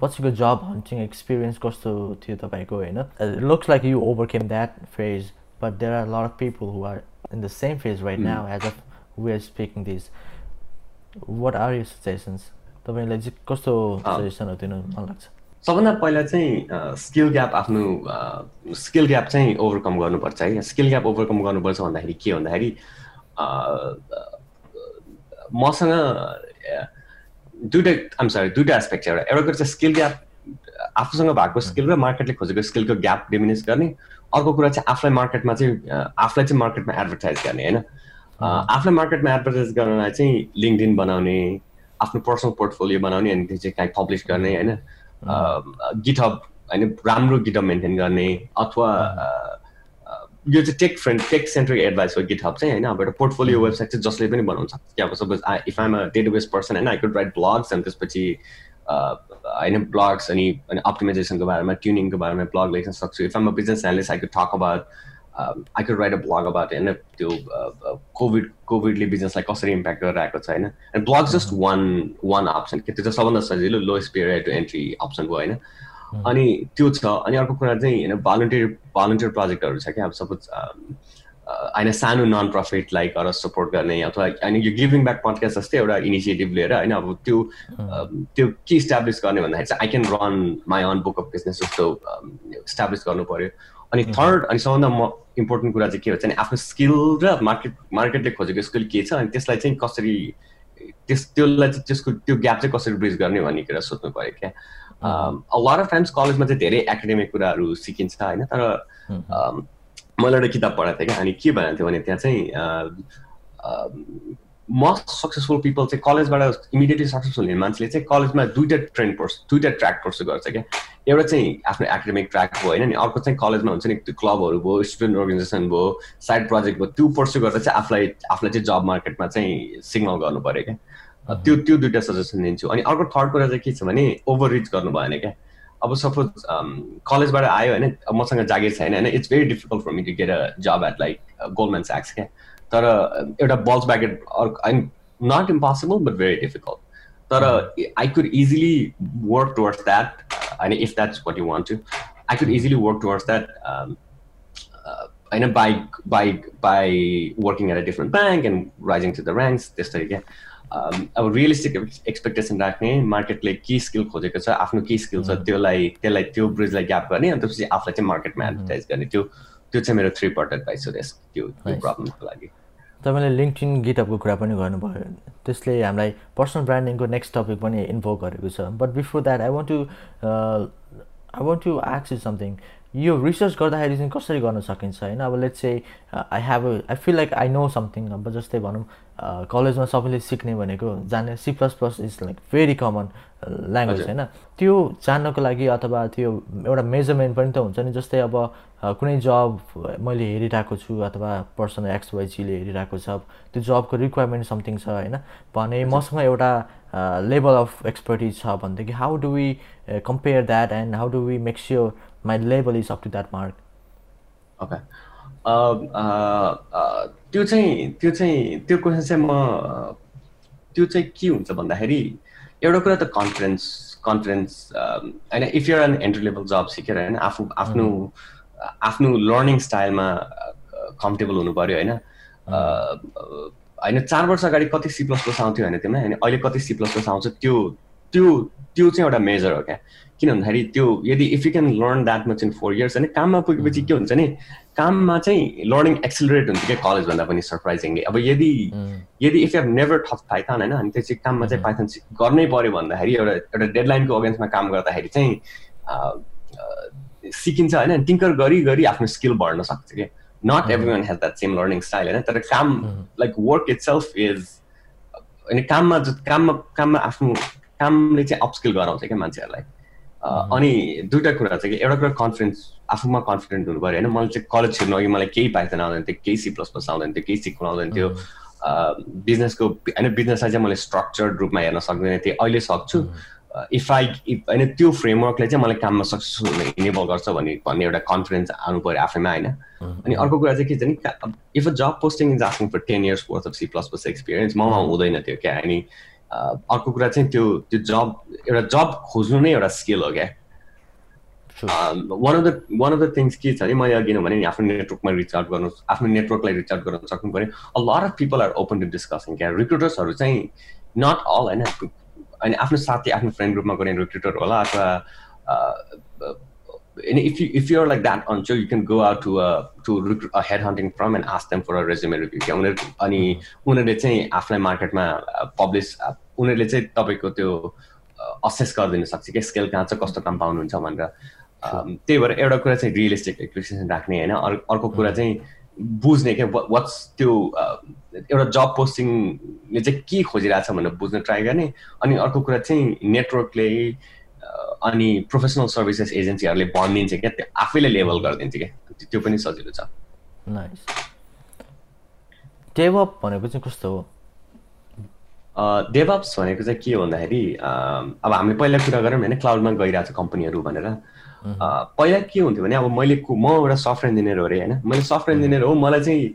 पछिको जब हन्टिङ एक्सपिरियन्स कस्तो थियो तपाईँको होइन? Looks like you overcame that phase but there are lot of people who are in the same phase right now as of we are speaking this what are you suggestions तपाईँलाई चाहिँ कस्तो सजेसनहरू दिनु मन लाग्छ? सबभन्दा पहिला चाहिँ स्किल ग्याप आफ्नो स्किल ग्याप चाहिँ ओभरकम गर्नुपर्छ है? स्किल ग्याप ओभरकम गर्नुपर्छ भन्दाखेरि के भन्दाखेरि मसँग दुइटै आम सरी दुइटा एस्पेक्ट छ एउटा। एउटा कुरा चाहिँ स्किल ग्याप आफूसँग भएको स्किल र मार्केटले खोजेको स्किलको ग्याप डिमिनिस गर्ने। अर्को कुरा चाहिँ आफूलाई मार्केटमा चाहिँ आफूलाई चाहिँ मार्केटमा एडभर्टाइज गर्ने होइन? आफूलाई मार्केटमा एडभर्टाइज गर्नलाई चाहिँ लिङ्कडिन बनाउने आफ्नो पर्सनल पोर्टफोलियो बनाउने अनि त्यो चाहिँ काहीँ पब्लिस गर्ने होइन? गिटअप होइन? राम्रो गिटअप मेन्टेन गर्ने अथवा यो चाहिँ tech friend tech centric advice हो गिटहब चाहिँ होइन अब एउटा पोर्टफोलियो वेबसाइट चाहिँ जसले पनि बनाउन सक्छ। कि अब suppose if I'm a database person होइन आई कुड राइट ब्लग्स अनि त्यसपछि होइन ब्लग्स अनि अनि अप्टिमाइजेसनको बारेमा ट्युनिङको बारेमा ब्लग लेख्न सक्छु। If I'm a business analyst I could talk about I could write a blog about होइन त्यो कोभिड कोभिडले बिजनेसलाई कसरी इम्प्याक्ट गरिरहेको छ होइन। And blog just one one option के त्यो चाहिँ सबभन्दा सजिलो lowest period to entry option भयो होइन। अनि त्यो छ अनि अर्को कुरा चाहिँ होइन भलन्टियर भलन्टियर प्रोजेक्टहरू छ क्या। अब सपोज होइन सानो नन प्रफिटलाई गर सपोर्ट गर्ने अथवा होइन यो गिभिङ ब्याक पडकास्ट जस्तै एउटा इनिसिएटिभ लिएर होइन अब त्यो त्यो के इस्टाब्लिस गर्ने भन्दाखेरि चाहिँ I can run my own book of business जस्तो इस्टाब्लिस गर्नु पऱ्यो अनि थर्ड अनि सबभन्दा म इम्पोर्टेन्ट कुरा चाहिँ के भन्छ भने आफ्नो स्किल र मार्केट मार्केटले खोजेको स्किल के छ अनि त्यसलाई चाहिँ कसरी त्यस त्यसलाई चाहिँ त्यसको त्यो ग्याप चाहिँ कसरी ब्रिज गर्ने भन्ने कुरा सोध्नु पऱ्यो क्या। लट अफ टाइम्स कलेजमा चाहिँ धेरै एकाडेमिक कुराहरू सिकिन्छ होइन? तर मैले एउटा किताब पढाएको थिएँ क्या अनि के भनेको थियो भने त्यहाँ चाहिँ मोस्ट सक्सेसफुल पिपल चाहिँ कलेजबाट इमिडिएटली सक्सेसफुल हुने मान्छेले चाहिँ कलेजमा दुइटा ट्रेन्ड पर्स दुइटा ट्र्याक पर्सु गर्छ क्या। एउटा चाहिँ आफ्नो एकाडेमिक ट्र्याक भयो होइन? नि अर्को चाहिँ कलेजमा हुन्छ नि त्यो क्लबहरू भयो स्टुडेन्ट अर्गनाइजेसन भयो साइड प्रोजेक्ट भयो त्यो पर्सु गर्दा चाहिँ आफूलाई आफूलाई चाहिँ जब मार्केटमा चाहिँ सिग्नल गर्नु पऱ्यो क्या। त्यो त्यो दुइटा सजेसन दिन्छु। अनि अर्को थर्ड कुरा चाहिँ के छ भने ओभर रिच गर्नु भएन क्या? अब सपोज कलेजबाट आयो होइन मसँग जागिर छैन होइन it's very difficult for me to get a job at like Goldman sax क्या? तर एउटा बल्स ब्याकेट अर्को not impossible but very difficult तर I could easily work towards that होइन if that's what you want to I could easily work towards that होइन by by by working at a different bank and rising to the ranks त्यस्तै क्या? अब realistic expectation राख्ने मार्केटले के skill खोजेको छ आफ्नो के स्किल छ त्यसलाई त्यसलाई त्यो ब्रिजलाई ग्याप गर्ने अनि त्यसपछि आफूलाई चाहिँ मार्केटमा एडभर्टाइज गर्ने। त्यो त्यो चाहिँ मेरो थ्री पार्ट एडभाइस हो त्यो त्यो प्रब्लमको लागि। तपाईँले लिङ्कटिन गिटअपको कुरा पनि गर्नुभयो। त्यसले हामीलाई पर्सनल ब्रान्डिङको नेक्स्ट टपिक पनि इन्भल्भ गरेको छ। But before that I want to I want to आक्स is something यो रिसर्च गर्दाखेरि चाहिँ कसरी गर्न सकिन्छ होइन? अब लेट्स चाहिँ I have I feel like I know something अब जस्तै भनौँ कलेजमा सबैले सिक्ने भनेको जाने C plus plus is like very common language होइन? त्यो जान्नको लागि अथवा त्यो एउटा मेजरमेन्ट पनि त हुन्छ नि जस्तै अब कुनै जब मैले हेरिरहेको छु अथवा पर्सन एक्स वाइजीले हेरिरहेको छ त्यो जबको रिक्वायरमेन्ट समथिङ छ होइन? भने मसँग एउटा लेभल अफ एक्सपर्टिज छ भनेदेखि how do we compare that and how do we make sure my level is up to that mark okay त्यो चाहिँ त्यो चाहिँ त्यो क्वेसन चाहिँ म त्यो चाहिँ के हुन्छ भन्दाखेरि एउटा कुरा त कन्फिडेन्स कन्फिडेन्स होइन if your an entry level job सिकेर होइन आफू आफ्नो आफ्नो लर्निङ स्टाइलमा कम्फर्टेबल हुनु पऱ्यो होइन होइन चार वर्ष अगाडि कति सी प्लस प्लस आउँथ्यो होइन त्यसमा होइन अहिले कति सी प्लस प्लस आउँछ त्यो त्यो त्यो चाहिँ एउटा मेजर हो क्या किन भन्दाखेरि त्यो यदि if you can learn that much in four years होइन काममा पुगेपछि के हुन्छ नि काममा चाहिँ लर्निङ एक्सिलरेट हुन्छ क्या कलेजभन्दा पनि सरप्राइजिङली अब यदि यदि if have never touch Python होइन अनि त्यो चाहिँ काममा चाहिँ पाइथन गर्नै पऱ्यो भन्दाखेरि एउटा एउटा डेडलाइनको अगेन्स्टमा काम गर्दाखेरि चाहिँ सिकिन्छ होइन टिङ्कर गरी गरी आफ्नो स्किल बढ्न सक्छ कि not everyone has that same learning style होइन तर काम like work it self is अनि काममा काममा काममा आफ्नो कामले चाहिँ अपस्किल गराउँछ क्या मान्छेहरूलाई। अनि दुइटा कुरा छ कि एउटा कुरा कन्फिडेन्स आफूमा कन्फिडेन्ट हुनु पऱ्यो होइन? मैले चाहिँ कलेज छिर्नु अघि मलाई केही पाइथन आउँदैन थियो केही सी प्लस प्लस आउँदैन थियो केही सिक्नु आउँदैन थियो। बिजनेसको होइन बिजनेसलाई चाहिँ मैले स्ट्रक्चर्ड रूपमा हेर्न सक्दैन थिएँ। अहिले सक्छु। इफ आई इफ होइन त्यो फ्रेमवर्कले चाहिँ मलाई काममा सक्सेसफुल इनेबल गर्छ भन्ने भन्ने एउटा कन्फिडेन्स आउनु पऱ्यो आफैमा होइन? अनि अर्को कुरा चाहिँ के छ नि if a job posting is asking for ten years worth of C plus plus experience ममा हुँदैन थियो क्या? अनि अर्को कुरा चाहिँ त्यो त्यो जब एउटा जब खोज्नु नै एउटा स्किल हो क्या। One of the one of the things के छ नि मैले अघि भने नि आफ्नो नेटवर्कमा रिच आउट गर्नु आफ्नो नेटवर्कलाई रिच आउट गर्न सक्नु पऱ्यो। A lot of people are open to discussing क्या। रिक्रुटर्सहरू चाहिँ नट अल होइन अनि आफ्नो साथी आफ्नो फ्रेन्ड ग्रुपमा गर्ने रिक्रुटर होला अथवा if you if you're like that on you can go out to to head hunting from and ask them for a resume review क्या उनीहरू अनि उनीहरूले चाहिँ आफूलाई मार्केटमा पब्लिस उनीहरूले चाहिँ तपाईँको त्यो असेस गरिदिनु सक्छ क्या स्केल कहाँ छ कस्तो काम पाउनुहुन्छ भनेर। त्यही भएर एउटा कुरा चाहिँ रियलिस्टिक एक्सपेक्टेसन राख्ने होइन। अर्को कुरा चाहिँ बुझ्ने क्या वाट्स त्यो एउटा जब पोस्टिङले चाहिँ के खोजिरहेछ भनेर बुझ्न ट्राई गर्ने। अनि अर्को कुरा चाहिँ नेटवर्कले अनि प्रोफेसनल सर्भिसेस एजेन्सीहरूले भनिदिन्छ क्या त्यो आफैले लेभल गरिदिन्छ क्या। त्यो पनि सजिलो छ। डेभअप भनेको चाहिँ कस्तो हो? डेभअप्स भनेको चाहिँ के हो भन्दाखेरि अब हामीले पहिला कुरा गरौँ होइन क्लाउडमा गइरहेको छ कम्पनीहरू भनेर। पहिला के हुन्थ्यो भने अब मैले म एउटा सफ्टवेयर इन्जिनियर हो अरे होइन? मैले सफ्टवेयर इन्जिनियर हो मलाई चाहिँ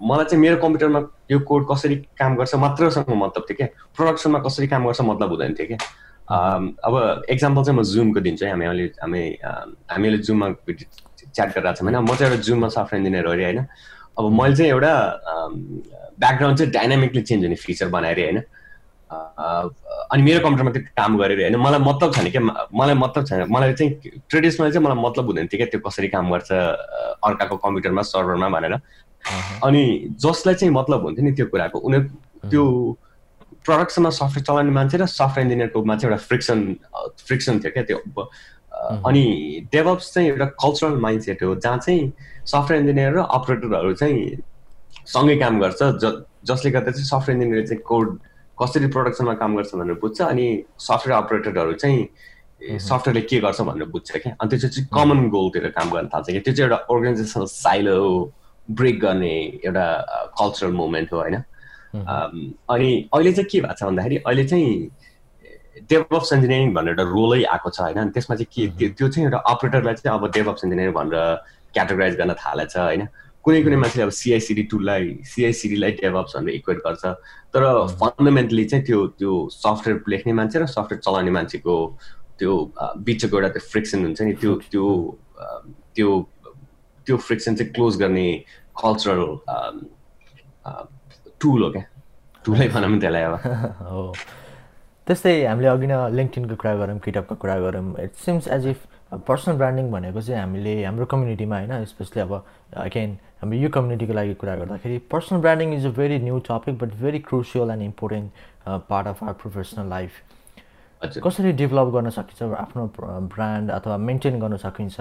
मलाई चाहिँ मेरो कम्प्युटरमा यो कोड कसरी काम गर्छ मात्रसँग मतलब थियो क्या। प्रडक्सनमा कसरी काम गर्छ मतलब हुँदैन थियो क्या। अब एक्जाम्पल चाहिँ म जुमको दिन्छु है। हामी अहिले हामी हामीले जुममा च्याट गरिरहेको छौँ होइन। म चाहिँ एउटा जुममा सफ्टवेयर इन्जिनियर हो अरे होइन। अब मैले चाहिँ एउटा ब्याकग्राउन्ड चाहिँ डाइनामिकली चेन्ज हुने फिचर बनाएर होइन। अनि मेरो कम्प्युटरमा त्यो काम गरेर होइन। मलाई मतलब छैन क्या मलाई मतलब छैन। मलाई चाहिँ ट्रेडिसनल चाहिँ मलाई मतलब हुँदैन थियो क्या त्यो कसरी काम गर्छ अर्काको कम्प्युटरमा सर्भरमा भनेर। अनि जसलाई चाहिँ मतलब हुन्थ्यो नि त्यो कुराको उनीहरू त्यो प्रडक्सनमा सफ्टवेयर चलाउने मान्छे र सफ्टवेयर इन्जिनियरको मान्छे एउटा फ्रिक्सन फ्रिक्सन थियो क्या त्यो। अनि डेभप्स चाहिँ एउटा कल्चरल माइन्ड सेट हो जहाँ चाहिँ सफ्टवेयर इन्जिनियर र अपरेटरहरू चाहिँ सँगै काम गर्छ ज जसले गर्दा चाहिँ सफ्टवेयर इन्जिनियर चाहिँ कोड कसरी प्रडक्सनमा काम गर्छ भनेर बुझ्छ अनि सफ्टवेयर अपरेटरहरू चाहिँ सफ्टवेयरले के गर्छ भनेर बुझ्छ क्या। अनि त्यो चाहिँ कमन गोलतिर काम गर्न थाल्छ क्या। त्यो चाहिँ एउटा अर्गनाइजेसनल साइलो ब्रेक गर्ने एउटा कल्चरल मुभमेन्ट हो होइन? अनि अहिले चाहिँ के भएको छ भन्दाखेरि अहिले चाहिँ डेभलप्स इन्जिनियरिङ भनेर एउटा रोलै आएको छ होइन। त्यसमा चाहिँ के त्यो चाहिँ एउटा अपरेटरलाई चाहिँ अब डेभलप्स इन्जिनियरिङ भनेर क्याटेगोराइज गर्न थालेको छ होइन। कुनै कुनै मान्छेले अब सिआइसिडी टुललाई सिआइसिडीलाई डेभलप्स भनेर इक्वेट गर्छ। तर फन्डामेन्टली चाहिँ त्यो त्यो सफ्टवेयर लेख्ने मान्छे र सफ्टवेयर चलाउने मान्छेको त्यो बिचको एउटा त्यो फ्रिक्सन हुन्छ नि। त्यो त्यो त्यो त्यो फ्रिक्सन चाहिँ क्लोज गर्ने कल्चरल टुल हो क्या टुलै भनौँ त्यसलाई अब। [laughs] हो। त्यस्तै हामीले अघि नै लिङ्कटिनको कुरा गरौँ किटअपको कुरा गरौँ। It seems as if personal branding भनेको चाहिँ हामीले हाम्रो कम्युनिटीमा होइन स्पेसली अब अगेन हामी यो कम्युनिटीको लागि कुरा गर्दाखेरि personal branding is a very new topic but very crucial and important part of our professional life कसरी डेभलप गर्न सकिन्छ आफ्नो ब्रान्ड अथवा मेन्टेन गर्न सकिन्छ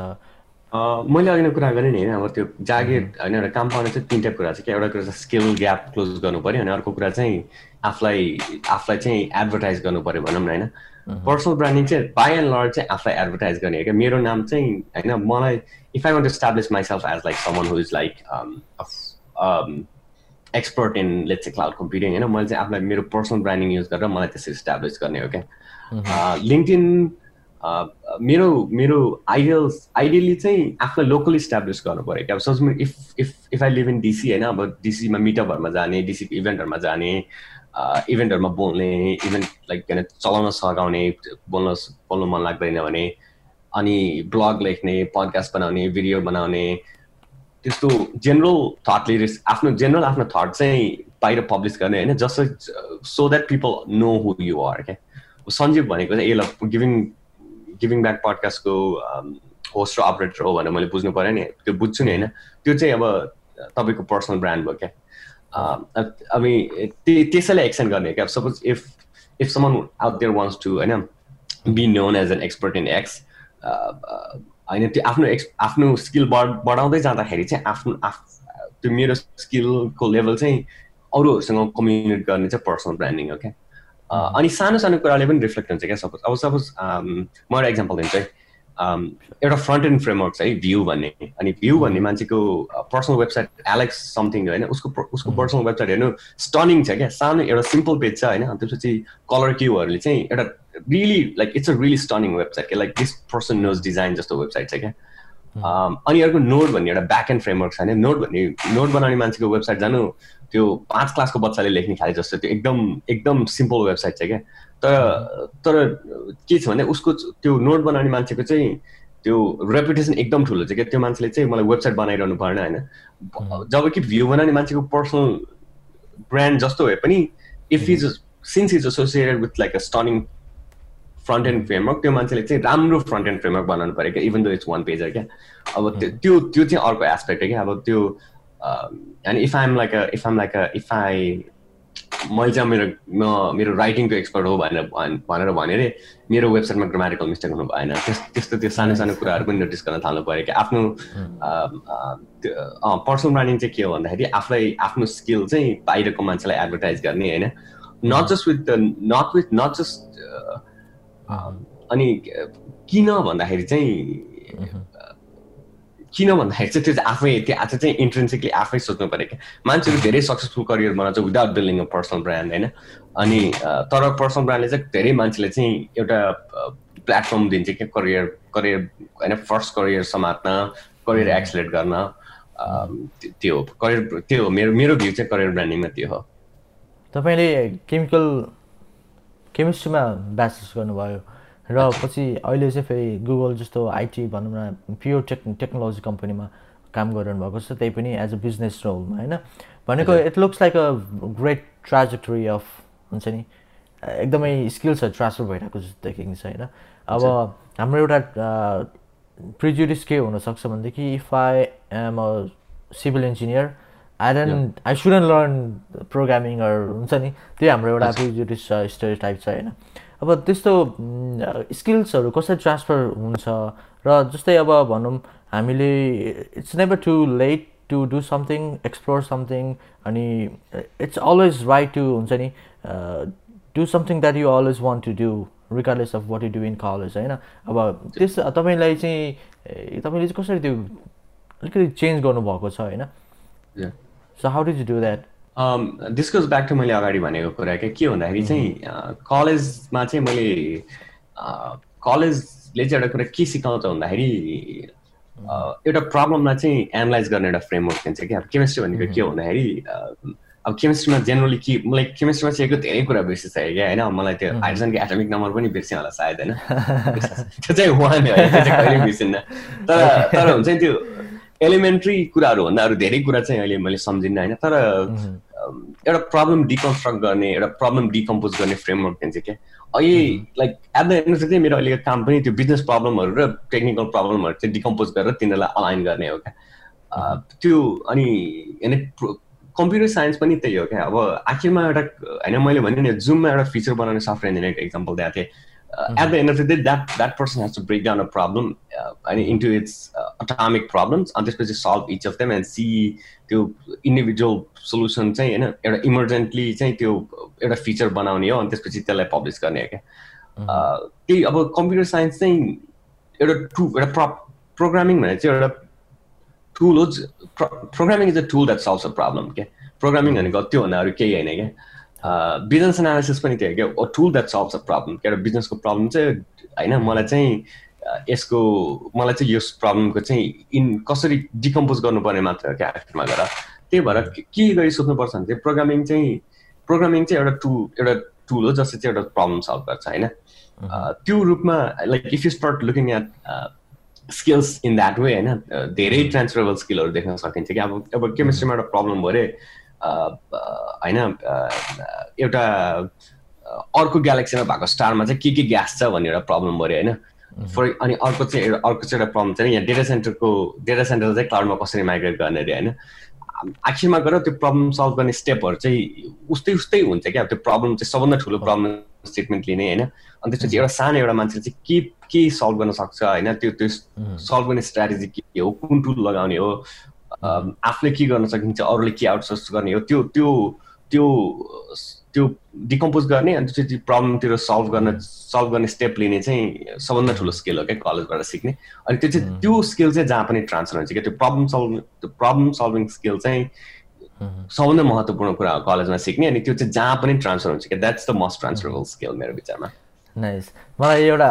मैले अघि नै कुरा गरेँ नि होइन अब त्यो जागिर होइन एउटा काम पाउने चाहिँ तिनवटा कुरा छ। क्या एउटा कुरा चाहिँ स्किल ग्याप क्लोज गर्नु पऱ्यो अनि अर्को कुरा चाहिँ आफूलाई आफूलाई चाहिँ एडभर्टाइज गर्नु पऱ्यो भनौँ न होइन। पर्सनल ब्रान्डिङ चाहिँ बाई एन्ड लर्ड चाहिँ आफूलाई एडभर्टाइज गर्ने हो। क्या मेरो नाम चाहिँ होइन मलाई if I want establish myself as like someone who is like expert in let's cloud computing होइन मैले चाहिँ आफूलाई मेरो पर्सनल ब्रान्डिङ युज गरेर मलाई त्यसरी इस्टाब्लिस गर्ने हो। क्या? लिङ्कटिन मेरो मेरो आइडियल आइडियली चाहिँ आफूलाई लोकल इस्टाब्लिस गर्नु पऱ्यो क्या अब सोच if if if I live in DC होइन अब डिसीमा मिटअपहरूमा जाने डिसीको इभेन्टहरूमा जाने इभेन्टहरूमा बोल्ने इभेन्ट लाइक होइन चलाउन सघाउने बोल्न बोल्नु मन लाग्दैन भने अनि ब्लग लेख्ने पडकास्ट बनाउने भिडियो बनाउने त्यस्तो जेनरल थट लिरिक्स आफ्नो जेनरल आफ्नो थट चाहिँ बाहिर पब्लिस गर्ने होइन just so that people know who you are क्या सञ्जीव भनेको चाहिँ ए ल गिभिङ गिभिङ ब्याक पडकास्टको होस्ट र अपरेटर हो भनेर मैले बुझ्नु पऱ्यो नि। त्यो बुझ्छु नि होइन। त्यो चाहिँ अब तपाईँको पर्सनल ब्रान्ड भयो क्या। अनि त्यसैलाई एक्सटेन्ड गर्ने क्या। Suppose if if someone out there wants to होइन be known as an expert in X होइन त्यो आफ्नो एक्स आफ्नो स्किल बढ बढाउँदै जाँदाखेरि चाहिँ आफ्नो आफ त्यो मेरो स्किलको लेभल चाहिँ अरूहरूसँग कम्युनिकेट गर्ने चाहिँ पर्सनल ब्रान्डिङ हो क्या। अनि सानो सानो कुराले पनि रिफ्लेक्ट हुन्छ क्या सपोज अब सपोज म एउटा इक्जाम्पल दिन्छु है। एउटा फ्रन्ट एन्ड फ्रेमवर्क छ है भ्यू भन्ने। अनि भ्यू भन्ने मान्छेको पर्सनल वेबसाइट एलेक्स समथिङ होइन उसको उसको पर्सनल वेबसाइट हेर्नु स्टनिङ छ क्या। सानो एउटा सिम्पल पेज छ होइन त्यसपछि कलर क्युहरूले चाहिँ एउटा really like it's a really stunning website क्या। Like this person knows design जस्तो वेबसाइट छ क्या। अनि अर्को नोट भन्ने एउटा ब्याक एन्ड फ्रेमवर्क छ होइन। नोट भन्ने नोट बनाउने मान्छेको वेबसाइट जानु त्यो पाँच क्लासको बच्चाले लेख्ने खाले जस्तो त्यो एकदम एकदम सिम्पल वेबसाइट छ क्या। तर तर के छ भने उसको त्यो नोट बनाउने मान्छेको चाहिँ त्यो रेपुटेसन एकदम ठुलो छ क्या। त्यो मान्छेले चाहिँ मलाई वेबसाइट बनाइरहनु परेन होइन। जब कि भ्यू बनाउने मान्छेको पर्सनल ब्रान्ड जस्तो भए पनि if is since is associated with like a stunning front end framework त्यो मान्छेले चाहिँ राम्रो फ्रन्ट एन्ड फ्रेमवर्क बनाउनु पऱ्यो क्या even though it's one pager क्या। अब त्यो त्यो चाहिँ अर्को एस्पेक्ट हो क्या। अब त्यो and if I'm like a if I'm like a if I मैले चाहिँ मेरो म मेरो राइटिङको एक्सपर्ट हो भनेर भनेर भने अरे मेरो वेबसाइटमा ग्रामेटिकल मिस्टेक हुनु भएन त्यस त्यस्तो त्यो सानो सानो कुराहरू पनि नोटिस गर्न थाल्नु पऱ्यो कि आफ्नो पर्सनल ब्रान्डिङ चाहिँ के हो भन्दाखेरि आफूलाई आफ्नो स्किल चाहिँ बाहिरको मान्छेलाई एडभर्टाइज गर्ने होइन not just with not with not just अनि किन भन्दाखेरि चाहिँ किन भन्दाखेरि चाहिँ त्यो चाहिँ आफै त्यो आज चाहिँ इन्ट्रेन्सिकली आफै सोच्नु पऱ्यो क्या। मान्छेहरू धेरै सक्सेसफुल करियर बनाउँछ without building a personal brand होइन? अनि तर पर्सनल ब्रान्डले चाहिँ धेरै मान्छेले चाहिँ एउटा प्लेटफर्म दिन्छ क्या करियर करियर होइन फर्स्ट करियर समात्न करियर एक्सलेट गर्न त्यो करियर त्यो हो मेरो मेरो भ्यू चाहिँ करियर ब्रान्डिङमा त्यो हो। तपाईँले केमिकल केमिस्ट्रीमा ब्याचलर्स गर्नुभयो। र पछि अहिले चाहिँ फेरि गुगल जस्तो आइटी भनौँ न प्योर टेक् टेक्नोलोजी कम्पनीमा काम गरिरहनु भएको छ त्यही पनि एज अ बिजनेस रोलमा होइन? भनेको it looks like a great trajectory of हुन्छ नि एकदमै स्किल्सहरू ट्रान्सफर भइरहेको जस्तो देखिन्छ होइन? अब हाम्रो एउटा प्रिजुडिस के हुनसक्छ भनेदेखि if I am a civil engineer I don't I shouldn't learn प्रोग्रामिङहरू हुन्छ नि त्यही हाम्रो एउटा प्रिजुडिस स्टोरी टाइप छ होइन? अब त्यस्तो स्किल्सहरू कसरी ट्रान्सफर हुन्छ? र जस्तै अब भनौँ हामीले it's never too late to do something explore something अनि इट्स अलवेज राइट टु हुन्छ नि do something that you always want to do regardless of what you do in college होइन? अब त्यस तपाईँलाई चाहिँ तपाईँले चाहिँ कसरी त्यो अलिकति चेन्ज गर्नुभएको छ होइन? So how does you do that this goes back to मैले अगाडि भनेको कुरा क्या के भन्दाखेरि चाहिँ कलेजमा चाहिँ मैले कलेजले चाहिँ एउटा कुरा के सिकाउँछ भन्दाखेरि एउटा प्रब्लमलाई चाहिँ एनालाइज गर्ने एउटा फ्रेमवर्क दिन्छ क्या अब केमिस्ट्री भनेको के हो भन्दाखेरि अब केमिस्ट्रीमा जेनरली के मलाई केमिस्ट्रीमा चाहिँ धेरै कुरा बिर्सिसक्यो क्या होइन? मलाई त्यो हाइड्रोजनको एटमिक नम्बर पनि बिर्सेँ होला सायद होइन? [laughs] त्यो चाहिँ वान चाहिँ कहिले बिर्सिन्न। तर तर हुन्छ नि त्यो एलिमेन्ट्री कुराहरू भन्दा अरू धेरै कुरा चाहिँ अहिले मैले सम्झिनँ होइन? तर एउटा प्रब्लम डिकन्स्ट्रक्ट गर्ने एउटा प्रब्लम डिकम्पोज गर्ने फ्रेमवर्क दिन्छ क्या। अहिले लाइक एट द एन्ड चाहिँ मेरो अहिलेको काम पनि त्यो बिजनेस प्रब्लमहरू र टेक्निकल प्रब्लमहरू चाहिँ डिकम्पोज गरेर तिनीहरूलाई अलाइन गर्ने हो क्या। त्यो अनि होइन कम्प्युटर साइन्स पनि त्यही हो क्या। अब आखिरमा एउटा होइन मैले भने नि जुममा एउटा फिचर बनाउने सफ्टवेयर इन्जिनियरको इक्जाम्पल दिएको थिएँ। At the end of the day that that person has to break down a problem अनि इन्टु इट्स अटामिक प्रब्लम्स अनि त्यसपछि solve each of them and see त्यो इन्डिभिजुअल सोल्युसन चाहिँ होइन एउटा इमर्जेन्टली चाहिँ त्यो एउटा फिचर बनाउने हो अनि त्यसपछि त्यसलाई पब्लिस गर्ने हो क्या त्यही अब कम्प्युटर साइन्स चाहिँ एउटा टु एउटा प्र प्रोग्रामिङ भनेर चाहिँ एउटा टुल हो programming is a tool that solves a problem क्या प्रोग्रामिङ भनेको त्योभन्दा अरू केही होइन क्या बिजनेस एनालिसिस पनि त्यो क्या। Tool that solves a problem क्या? एउटा बिजनेसको प्रब्लम चाहिँ होइन मलाई चाहिँ यसको मलाई चाहिँ यस प्रब्लमको चाहिँ इन कसरी डिकम्पोज गर्नुपर्ने मात्र हो क्या आखिरमा गएर। त्यही भएर के गरी सोध्नुपर्छ भने चाहिँ प्रोग्रामिङ चाहिँ प्रोग्रामिङ चाहिँ एउटा टु एउटा टुल हो जसले चाहिँ एउटा प्रब्लम सल्भ गर्छ होइन? त्यो रूपमा like if you start looking at skills in that way होइन? धेरै ट्रान्सफरेबल स्किलहरू देख्न सकिन्छ कि अब अब केमिस्ट्रीमा एउटा प्रब्लम भयो अरे। होइन एउटा अर्को ग्यालेक्सीमा भएको स्टारमा चाहिँ के के ग्यास छ भन्ने एउटा प्रब्लम भयो होइन? फर अनि अर्को चाहिँ एउटा अर्को चाहिँ एउटा प्रब्लम चाहिँ यहाँ डेटा सेन्टरको डेटा सेन्टर चाहिँ क्लाउडमा कसरी माइग्रेट गर्ने अरे होइन? आखिरमा गएर त्यो प्रब्लम सल्भ गर्ने स्टेपहरू चाहिँ उस्तै उस्तै हुन्छ क्या। त्यो प्रब्लम चाहिँ सबभन्दा ठुलो प्रब्लम स्टेटमेन्ट लिने होइन? अनि त्यसपछि एउटा सानो एउटा मान्छेले चाहिँ के के सल्भ गर्न सक्छ होइन? त्यो त्यो सल्भ गर्ने स्ट्राटेजी के हो? कुन टुल लगाउने हो? आफूले के गर्न सकिन्छ अरूले के आउटसोर्स गर्ने हो त्यो त्यो त्यो त्यो डिकम्पोज गर्ने अनि त्यसपछि प्रब्लमतिर सल्भ गर्न सल्भ गर्ने स्टेप लिने चाहिँ सबभन्दा ठुलो स्किल हो क्या कलेजबाट सिक्ने। अनि त्यो चाहिँ त्यो स्किल चाहिँ जहाँ पनि ट्रान्सफर हुन्छ क्या त्यो प्रब्लम सल्भ त्यो प्रब्लम सल्भिङ स्किल चाहिँ सबभन्दा महत्त्वपूर्ण कुरा हो कलेजमा सिक्ने अनि त्यो चाहिँ जहाँ पनि ट्रान्सफर हुन्छ क्या। That's the most transferable skill मेरो विचारमा। नाइस मलाई एउटा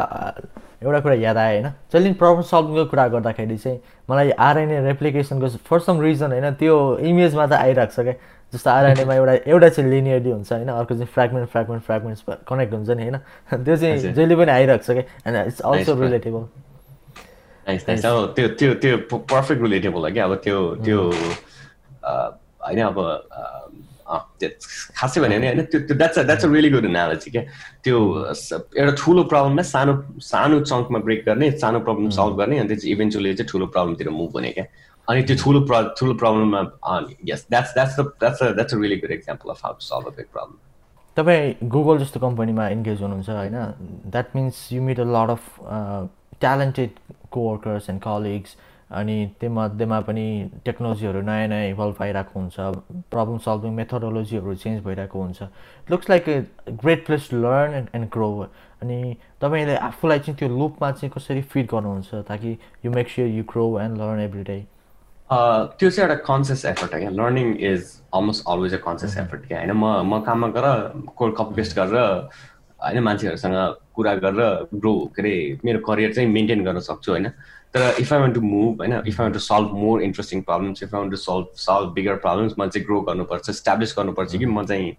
एउटा कुरा याद आयो होइन? जहिले प्रब्लम सल्भिङको कुरा गर्दाखेरि चाहिँ मलाई आरएनए रेप्लिकेसनको फर सम रिजन होइन त्यो इमेजमा त आइरहेको छ क्या? जस्तो आरएनएमा एउटा एउटा चाहिँ लिनियरली हुन्छ होइन? अर्को चाहिँ फ्रेगमेन्ट फ्रेगमेन्ट फ्रेगमेन्ट्स कनेक्ट हुन्छ नि होइन? [laughs] त्यो चाहिँ जहिले पनि आइरहेको छ क्या? एन्ड इट्स अल्सो रिलेटेबल त्यो त्यो त्यो पर्फेक्ट रिलेटेबल हो क्या? अब त्यो त्यो होइन अब खासै भन्यो भने होइन त्यो त्यो that's that's a really good analogy क्या त्यो एउटा ठुलो प्रब्लमलाई सानो सानो चङ्कमा ब्रेक गर्ने सानो प्रब्लम सल्भ गर्ने अनि चाहिँ इभेन्चुली चाहिँ ठुलो प्रब्लमतिर मुभ हुने क्या अनि त्यो ठुलो प्र ठुलो प्रब्लममा yes that's that's that's that's a really good example of how to solve a big problem तपाईँ गुगल जस्तो कम्पनीमा इन्गेज हुनुहुन्छ होइन that means you meet a lot of talented coworkers and colleagues अनि त्योमध्येमा पनि टेक्नोलोजीहरू नयाँ नयाँ इभल्भ भइरहेको हुन्छ प्रब्लम सल्भिङ मेथोडोलोजीहरू चेन्ज भइरहेको हुन्छ। Looks like a great place to learn and and grow अनि तपाईँले आफूलाई चाहिँ त्यो लुपमा चाहिँ कसरी फिट गर्नुहुन्छ ताकि you make sure you grow and learn every day त्यो चाहिँ एउटा कन्सियस एफर्ट हो क्या। Learning is almost always a conscious effort क्या। होइन म म काममा गएर कोड कपी पेस्ट गरेर होइन मान्छेहरूसँग कुरा गरेर ग्रो के अरे मेरो करियर चाहिँ मेन्टेन गर्न सक्छु होइन। तर if I want to move होइन if I want to solve more interesting problems if I want to solve solve bigger problems मैले चाहिँ ग्रो गर्नुपर्छ इस्टाब्लिस गर्नुपर्छ कि म चाहिँ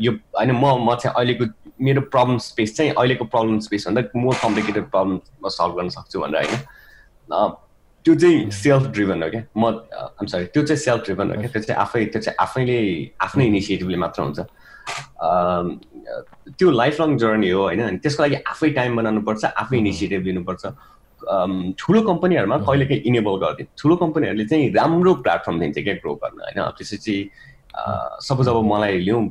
यो होइन म म चाहिँ अहिलेको मेरो प्रब्लम स्पेस चाहिँ अहिलेको प्रब्लम स्पेस भन्दा मोर कम्प्लिकेटेड प्रब्लम म सल्भ गर्न सक्छु भनेर होइन। त्यो चाहिँ सेल्फ ड्रिभन हो क्या। म आम सरी त्यो चाहिँ सेल्फ ड्रिभन हो क्या। त्यो चाहिँ आफै त्यो चाहिँ आफैले आफ्नै इनिसिएटिभले मात्र हुन्छ। त्यो लाइफ लङ जर्नी हो होइन। अनि त्यसको लागि आफै टाइम बनाउनुपर्छ आफै इनिसिएटिभ लिनुपर्छ। ठुलो कम्पनीहरूमा कहिले काहीँ इनेबल गरिदिन्छ ठुलो कम्पनीहरूले चाहिँ राम्रो प्लेटफर्म दिन्छ क्या ग्रो गर्न होइन? त्यसपछि सपोज अब मलाई लिउँ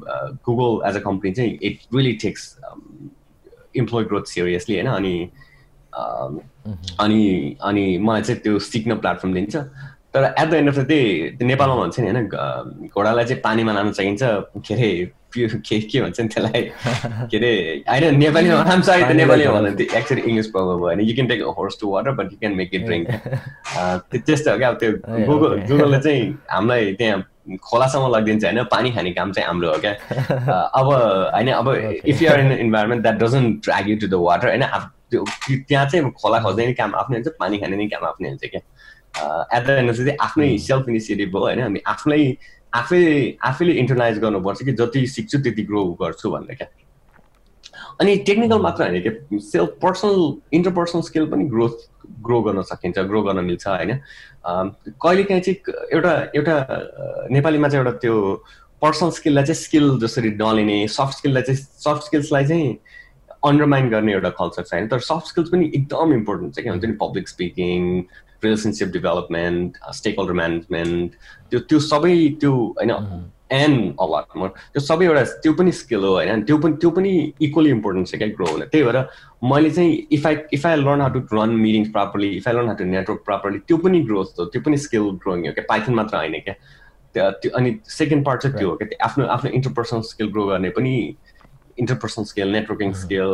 गुगल एज अ कम्पनी चाहिँ it really takes employee growth seriously होइन? अनि अनि अनि मलाई चाहिँ त्यो सिक्न प्लेटफर्म दिन्छ। तर at the end of the day नेपालमा भन्छ नि होइन? घोडालाई चाहिँ पानीमा लानु चाहिन्छ। के अरे के के भन्छ नि त्यसलाई के अरे होइन नेपालीमा आम सरी त नेपालीमा भन्दा त्यो एक्चुली इङ्ग्लिस प्रब्लम भयो भने you can take horse to water but you can make it drink त्यस्तो हो क्या अब त्यो गुगल गुगलले चाहिँ हामीलाई त्यहाँ खोलासम्म लगिदिन्छ होइन पानी खाने काम चाहिँ हाम्रो हो क्या अब होइन अब if you're in environment that doesn't drag you to the water होइन त्यो त्यहाँ चाहिँ खोला खोज्दै नै काम आफ्नै हुन्छ पानी खाने नै काम आफ्नै हुन्छ क्या एट द एन्ड चाहिँ आफ्नै सेल्फ इनिसिएटिभ हो होइन हामी आफूलाई आफै आफैले इन्टरनाइज गर्नुपर्छ कि जति सिक्छु त्यति ग्रो गर्छु भनेर क्या। अनि टेक्निकल मात्र होइन क्या सेल्फ पर्सनल इन्टरपर्सनल स्किल पनि ग्रोथ ग्रो गर्न सकिन्छ ग्रो गर्न मिल्छ होइन। कहिलेकाहीँ चाहिँ एउटा एउटा नेपालीमा चाहिँ एउटा त्यो पर्सनल स्किललाई चाहिँ स्किल जसरी नलिने सफ्ट स्किललाई चाहिँ सफ्ट स्किल्सलाई चाहिँ अन्डरमाइन गर्ने एउटा कल्चर छ होइन तर सफ्ट स्किल्स पनि एकदम इम्पोर्टेन्ट छ क्या। हुन्छ नि public speaking relationship development stakeholder management त्यो त्यो सबै त्यो होइन एन्ड अलट मोर त्यो सबै एउटा त्यो पनि स्किल हो होइन त्यो पनि त्यो पनि इक्वली इम्पोर्टेन्ट छ क्या ग्रो हुन। त्यही भएर मैले चाहिँ if I if I learn how to run meetings properly if I learn how to network properly त्यो पनि ग्रोथ हो त्यो पनि स्किल ग्रोइङ हो क्या। पाइथन मात्र होइन क्या। त्यो अनि सेकेन्ड पार्ट चाहिँ त्यो हो क्या। आफ्नो आफ्नो इन्टरपर्सनल स्किल ग्रो गर्ने पनि इन्टरपर्सनल स्किल नेटवर्किङ स्किल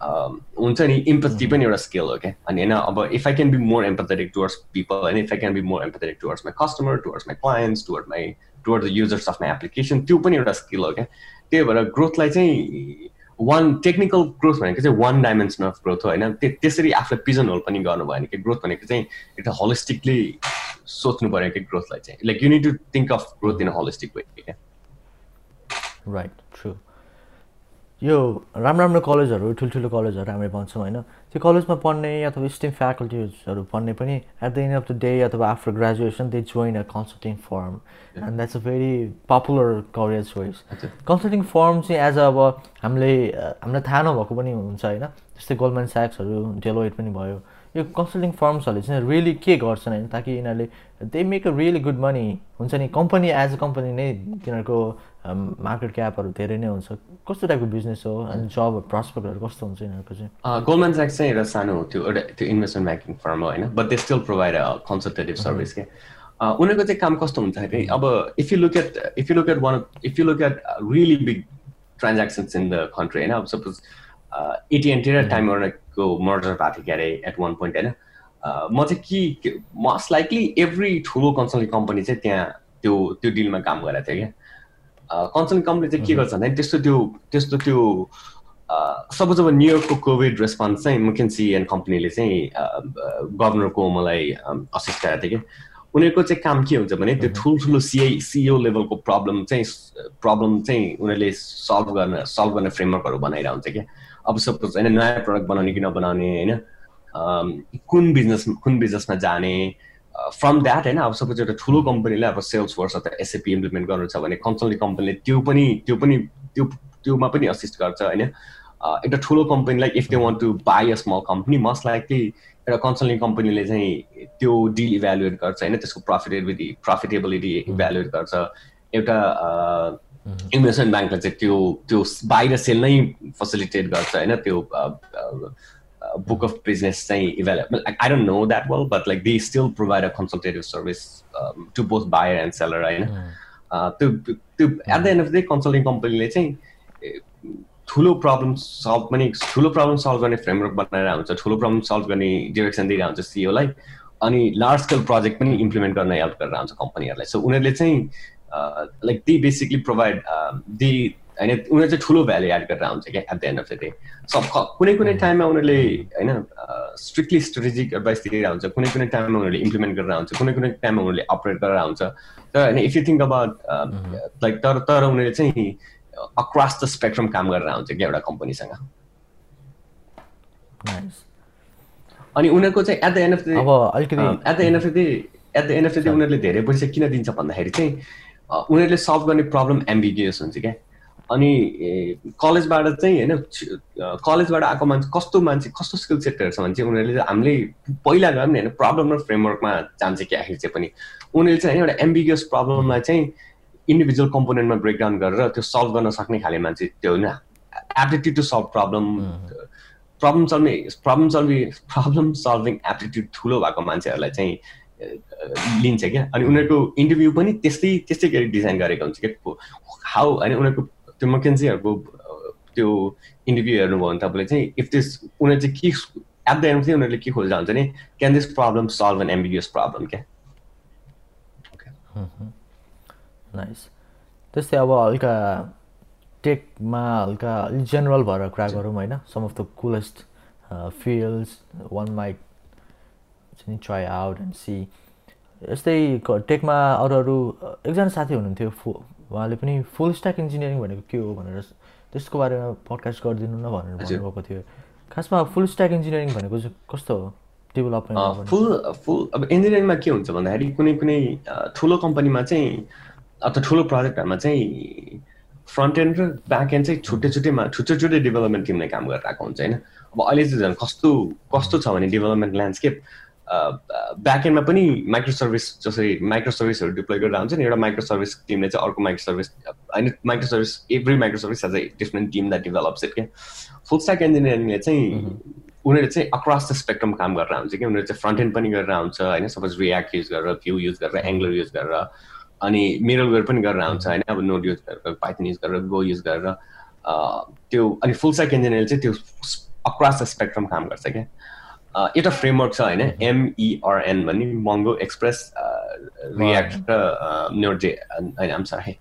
हुन्छ नि इम्पथी पनि एउटा स्किल हो क्या अनि होइन अब if I can be more empathetic towards people होइन if I can be more empathetic towards my customer towards my clients toward my toward the users of my application त्यो पनि एउटा स्किल हो क्या त्यही भएर ग्रोथलाई चाहिँ वान टेक्निकल ग्रोथ भनेको चाहिँ वान डाइमेन्सन अफ ग्रोथ हो होइन त्यसरी आफूलाई पिजन होल पनि गर्नु भयो भने कि ग्रोथ भनेको चाहिँ एउटा होलिस्टिकली सोच्नु पऱ्यो कि ग्रोथलाई चाहिँ like you need to think of growth in holistic way क्या राइट ट्रु यो राम्रो राम्रो कलेजहरू ठुल्ठुलो कलेजहरू हामीले भन्छौँ होइन? त्यो कलेजमा पढ्ने अथवा स्टिम फ्याकल्टिजहरू पढ्ने पनि at the end of the day अथवा after graduation they join a consulting firm and that's a very popular career choice consulting firm चाहिँ एज अ अब हामीले हामीलाई थाहा नभएको पनि हुन्छ होइन? जस्तै गोल्डमेन स्याक्सहरू डेलोइट पनि भयो। यो कन्सल्टिङ फर्म्सहरूले चाहिँ रियली के गर्छन् होइन ताकि यिनीहरूले they make a really good money हुन्छ नि कम्पनी एज अ कम्पनी नै तिनीहरूको मार्केट क्यापहरू धेरै नै हुन्छ। कस्तो टाइपको बिजनेस हो? अनि जब प्रस्पेक्टहरू कस्तो हुन्छ यिनीहरूको चाहिँ? गोल्डमेन स्याक्स चाहिँ एउटा सानो त्यो एउटा त्यो इन्भेस्टमेन्ट ब्याङ्किङ फर्म हो होइन but they still provide a consultative service के। उनीहरूको चाहिँ काम कस्तो हुन्छ अब if you look at if you look at one if you look at really big transactions in the country होइन अब सपोज एटिएनटी र टाइम वार्नरको मर्डर भएको थियो क्यारे एट वान पोइन्ट होइन? म चाहिँ के मोस्ट लाइकली एभ्री ठुलो कन्सल्टिङ कम्पनी चाहिँ त्यहाँ त्यो त्यो डिलमा काम गरेको थियो क्या। कन्सल्टिङ कम्पनी चाहिँ के गर्छ भन्दाखेरि त्यस्तो त्यो त्यस्तो त्यो सपोज अब न्युयोर्कको कोभिड रेस्पोन्स चाहिँ मुकेन्सी एन्ड कम्पनीले चाहिँ गभर्नरको मलाई असिस्ट गरेको थियो कि उनीहरूको चाहिँ काम के हुन्छ भने त्यो ठुल्ठुलो सिआई सिओ लेभलको प्रब्लम चाहिँ प्रब्लम चाहिँ उनीहरूले सल्भ गर्न सल्भ गर्ने फ्रेमवर्कहरू बनाइरहेको हुन्छ क्या। अब सपोज होइन नयाँ प्रडक्ट बनाउने कि नबनाउने होइन कुन बिजनेस कुन बिजनेसमा जाने फ्रम द्याट होइन अब सपोज एउटा ठुलो कम्पनीले अब सेल्स वर्स अथवा एसएपी इम्प्लिमेन्ट गर्नु छ भने कन्सल्टिङ कम्पनीले त्यो पनि त्यो पनि त्यो त्योमा पनि असिस्ट गर्छ होइन। एउटा ठुलो कम्पनीलाई if they want to buy a small company most likely एउटा कन्सल्टिङ कम्पनीले चाहिँ त्यो डिल इभ्यालुएट गर्छ होइन त्यसको प्रफिटेबिलिटी प्रफिटेबिलिटी इभ्यालुएट गर्छ। एउटा इन्भेस्टमेन्ट ब्याङ्कले चाहिँ त्यो त्यो बाहिर सेल नै फेसिलिटेट गर्छ होइन? त्यो बुक अफ बिजनेस चाहिँ evaluable I don't know that well but like they still provide a consultative service to both buyer and seller होइन त्यो त्यो at the end of the consulting कम्पनीले चाहिँ ठुलो प्रब्लम सल्भ पनि ठुलो प्रब्लम सल्भ गर्ने फ्रेमवर्क बनाएर हुन्छ ठुलो प्रब्लम सल्भ गर्ने डिरेक्सन दिइरहेको हुन्छ सिओलाई अनि लार्ज स्केल प्रोजेक्ट पनि इम्प्लिमेन्ट गर्न हेल्प गरेर हुन्छ कम्पनीहरूलाई सो उनीहरूले चाहिँ like the basically provide the होइन उनीहरू चाहिँ ठुलो भ्याल्यु एड गरेर हुन्छ क्या at the end of the day सब कुनै कुनै टाइममा उनीहरूले होइन स्ट्रिक्टली स्ट्रेटेजिक एडभाइस दिइरहेको हुन्छ कुनै कुनै टाइममा उनीहरूले इम्प्लिमेन्ट गरेर हुन्छ कुनै कुनै टाइममा उनीहरूले अपरेट गरेर हुन्छ तर होइन if you think about like तर तर उनीहरूले चाहिँ अक्रस द स्पेक्ट्रम काम गरेर हुन्छ क्या एउटा कम्पनीसँग अनि उनीहरूको चाहिँ at the end of the अब अलिकति at the end of the at the end of the उनीहरूले धेरै पैसा किन दिन्छ भन्दाखेरि चाहिँ उनीहरूले सल्भ गर्ने प्रब्लम एम्बिगियस हुन्छ क्या। अनि कलेजबाट चाहिँ होइन कलेजबाट आएको मान्छे कस्तो मान्छे कस्तो स्किल सेटहरू छ भने चाहिँ उनीहरूले हामीले पहिला गयो भने होइन प्रब्लम र फ्रेमवर्कमा जान्छ कि आखिर चाहिँ पनि। उनीहरूले चाहिँ होइन एउटा एम्बिगियस प्रब्लमलाई चाहिँ इन्डिभिजुअल कम्पोनेन्टमा ब्रेकडाउन गरेर त्यो सल्भ गर्न सक्ने खाले मान्छे त्यो होइन aptitude to solve problem problem solving problem solving problem solving aptitude ठुलो भएको मान्छेहरूलाई चाहिँ लिन्छ क्या। अनि उनीहरूको इन्टरभ्यू पनि त्यस्तै त्यस्तै गरी डिजाइन गरेको हुन्छ क्या। हाउ होइन उनीहरूको त्यो मकेन्सीहरूको त्यो इन्टरभ्यू हेर्नुभयो भने तपाईँले चाहिँ इफ दिस उनीहरू चाहिँ के एट द एन्ड चाहिँ उनीहरूले के खोज्दा हुन्छ नि can this problem solve an ambiguous problem क्या? नाइस त्यस्तै अब हल्का टेकमा हल्का अलिक जेनरल भएर कुरा गरौँ होइन। Some of the coolest fields one might चाहिँ ट्राई आउट एन्ड सी यस्तै टेकमा अरू अरू एकजना साथी हुनुहुन्थ्यो फु उहाँले पनि फुल स्ट्याक इन्जिनियरिङ भनेको के हो भनेर त्यसको बारेमा पडकास्ट गरिदिनु न भनेर भन्नुभएको थियो। खासमा फुल स्ट्याक इन्जिनियरिङ भनेको चाहिँ कस्तो हो? डेभलपमेन्ट फुल फुल अब इन्जिनियरिङमा के हुन्छ भन्दाखेरि कुनै कुनै ठुलो कम्पनीमा चाहिँ अथवा ठुलो प्रोजेक्टहरूमा चाहिँ फ्रन्ट एन्ड र ब्याक एन्ड चाहिँ छुट्टै छुट्टैमा छुट्टै छुट्टै डेभलपमेन्ट टिमले काम गरिरहेको हुन्छ होइन? अब अहिले चाहिँ झन् कस्तो कस्तो छ भने डेभलपमेन्ट ल्यान्डस्केप ब्याक एन्डमा पनि माइक्रो सर्भिस जसरी माइक्रो सर्भिसहरू डिप्लोय गरेर हुन्छ नि एउटा माइक्रो सर्भिस टिमले चाहिँ अर्को माइक्रो सर्भिस होइन micro service every micro service as a different team that develops it क्या? फुल स्ट्याक इन्जिनियरिङले चाहिँ उनीहरू चाहिँ अक्रस द स्पेक्ट्रम काम गरेर हुन्छ कि उनीहरू चाहिँ फ्रन्ट एन्ड पनि गरेर हुन्छ होइन? सपोज रियाक्ट युज गरेर भ्यू युज गरेर एङ्गलर युज गरेर अनि मिरल पनि गरेर आउँछ होइन? अब नोट युज गरेर पाइथन युज गरेर गो युज गरेर त्यो अनि फुल स्ट्याक इन्जिनियर चाहिँ त्यो अक्रस द स्पेक्ट्रम काम गर्छ क्या? एउटा फ्रेमवर्क छ होइन एमइआरएन भन्ने मङ्गो एक्सप्रेस रियाक्ट र नोट जे होइन I'm sorry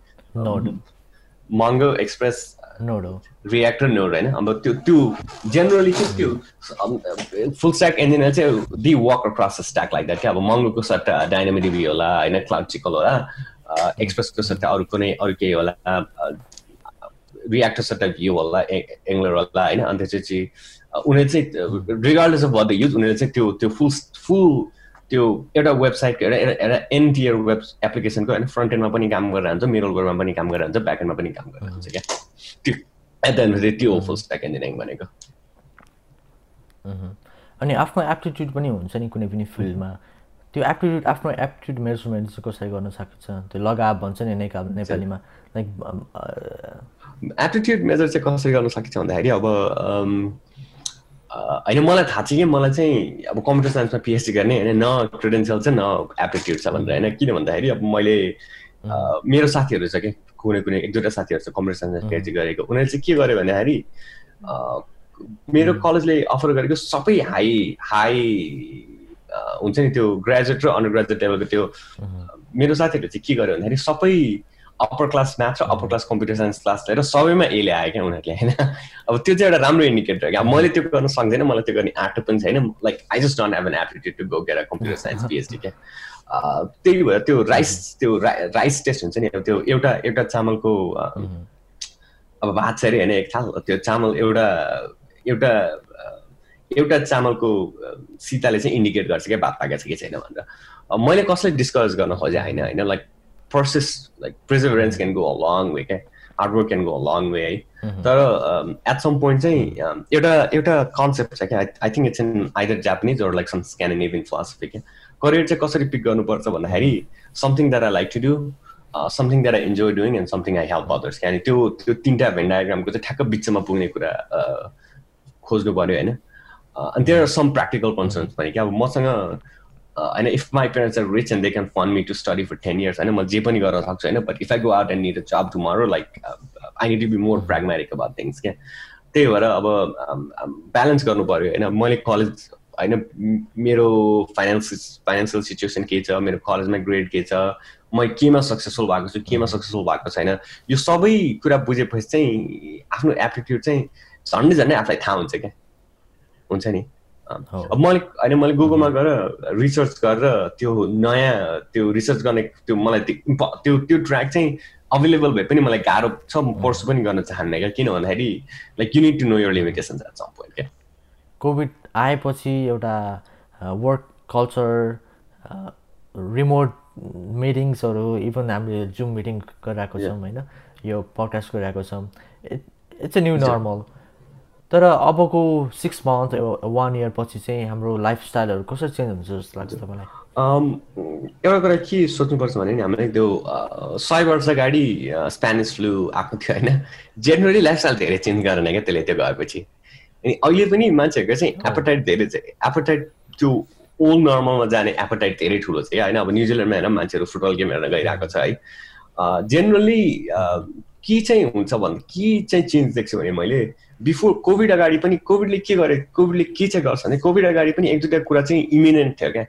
Mongo Express Node हो। रियाक्ट र नोड होइन अब त्यो त्यो जेनरली चाहिँ त्यो फुल स्ट्याक इन्जिनियर चाहिँ the work across stack like that क्या? अब मङ्गोको सट्टा डाइनामिडी होला होइन क्लाउड चिकल होला एक्सप्रेसको सट्टा अरू कुनै अरू केही होला रियाक्टर सट्टा भ्यू होला एङ्गलर होला होइन अन्त चाहिँ उनीहरू चाहिँ रिगार्डलेस अफ द युज उनीहरूले चाहिँ त्यो त्यो फुल फुल त्यो एउटा वेबसाइटको एउटा एउटा एनटियर वेब एप्लिकेसनको होइन फ्रन्ट एन्डमा पनि काम गरेर हुन्छ मिडल गोरमा पनि काम गरेर हुन्छ ब्याक एन्डमा पनि काम गरेर हुन्छ क्या? त्यो एट द एन्ड त्यो हो फुल स्ट्याक इन्जिनियरिङ भनेको। मह्म। अनि आफ्नो एप्टिट्युड पनि हुन्छ नि कुनै पनि फिल्डमा। त्यो एप्टिट्युड आफ्नो एप्टिट्युड मेजरमेन्ट चाहिँ कसरी गर्न सकिन्छ? त्यो लगाव भन्छ नि नेपाल नेपालीमा। लाइक एप्टिट्युड मेजर चाहिँ कसरी गर्न सकिन्छ भन्दाखेरि अब अ, होइन मलाई थाहा छ कि मलाई चाहिँ अब कम्प्युटर साइन्समा पिएचडी गर्ने होइन न क्रिडेन्सियल छ न एप्टिट्युड छ भनेर होइन किन भन्दाखेरि अब मैले मेरो साथीहरू छ कि कुनै कुनै एक दुईवटा साथीहरू छ कम्प्युटर साइन्समा पिएचडी गरेको उनीहरूले चाहिँ के गर्यो भन्दाखेरि मेरो कलेजले अफर गरेको सबै हाई हाई हुन्छ नि त्यो ग्रेजुएट र अन्डर ग्रेजुएट लेभलको त्यो मेरो साथीहरूले चाहिँ के गर्यो भन्दाखेरि सबै अप्पर क्लास म्याथ र upper class computer science class लिएर सबैमा ए ल्यायो क्या उनीहरूले होइन? अब त्यो चाहिँ एउटा राम्रो इन्डिकेटर क्या। अब मैले त्यो गर्न सक्दैन मलाई त्यो गर्ने आँटो पनि छैन। Like I just don't have an aptitude to go get computer science PhD क्या? त्यही भएर त्यो राइस त्यो राइस टेस्ट हुन्छ नि अब त्यो एउटा एउटा चामलको अ, अब भात छ अरे होइन एक थाल। त्यो चामल एउटा एउटा एउटा चामलको सिताले चाहिँ इन्डिकेट गर्छ क्या भात पाकेको छ कि छैन भनेर। मैले कसलाई डिस्करेज गर्न खोजेँ होइन होइन? Like process like perseverance can go a long way क्या hard work can go a long way है तर एट सम पोइन्ट चाहिँ एउटा एउटा कन्सेप्ट छ क्या I think it's in either Japanese or like some Scandinavian philosophy क्या career चाहिँ कसरी पिक गर्नुपर्छ भन्दाखेरि something that I like to do something that I enjoy doing and something I help others क्या त्यो त्यो तिनवटा भेन डायग्रामको चाहिँ ठ्याक्क बिचमा पुग्ने कुरा uh, खोज्नु पऱ्यो होइन? अनि there are some practical concerns पनि क्या? अब मसँग होइन if my parents are rich and they can fund me to study for ten years होइन म जे पनि गर्न सक्छु होइन but if I go out and need a job tomorrow like I need to be more pragmatic about things क्या त्यही भएर अब ब्यालेन्स गर्नु पऱ्यो होइन मैले कलेज होइन मेरो फाइनेन्स फाइनेन्सियल सिचुएसन के छ मेरो कलेजमा ग्रेड के छ म केमा सक्सेसफुल भएको छु केमा सक्सेसफुल भएको छैन यो सबै कुरा बुझेपछि चाहिँ आफ्नो एप्टिट्युड चाहिँ झन्डै झन्डै आफूलाई थाहा हुन्छ क्या हुन्छ नि। अब मैले होइन मैले गुगलमा गएर रिसर्च गरेर त्यो नयाँ त्यो रिसर्च गर्ने त्यो मलाई त्यो त्यो ट्र्याक चाहिँ अभाइलेबल भए पनि मलाई गाह्रो छ। म पर्सु पनि गर्न चाहन्न क्या। किन भन्दाखेरि like you need to know your limitations at some point क्या कोभिड आएपछि एउटा वर्क कल्चर रिमोट मिटिङ्सहरू इभन हामीले जुम मिटिङ गरिरहेको छौँ होइन? यो पडकास्ट गरिरहेको छौँ। इट्स अ न्यू नर्मल तर अबको सिक्स मन्थ वान इयर पछि चाहिँ हाम्रो लाइफस्टाइलहरू कसरी चेन्ज हुन्छ जस्तो लाग्छ तपाईँलाई? एउटा कुरा के सोच्नुपर्छ भने नि हामीले त्यो सय वर्ष अगाडि स्पेनिस फ्लू आएको थियो होइन? जेनरली लाइफस्टाइल धेरै चेन्ज गरेन क्या त्यसले त्यो गएपछि अनि अहिले पनि मान्छेहरूको चाहिँ एपटाइट धेरै चाहिँ एपटाइट त्यो ओल्ड नर्मलमा जाने एपटाइट धेरै ठुलो छ क्या होइन? अब न्युजिल्यान्डमा हेर मान्छेहरू फुटबल गेम हेर्न गइरहेको छ है? जेनरली के चाहिँ हुन्छ भने के चाहिँ चेन्ज देख्छु भने मैले बिफोर कोभिड अगाडि पनि कोभिडले के गरे कोभिडले के चाहिँ गर्छ भने कोभिड अगाडि पनि एक दुईवटा कुरा चाहिँ इमिनेन्ट थियो क्या।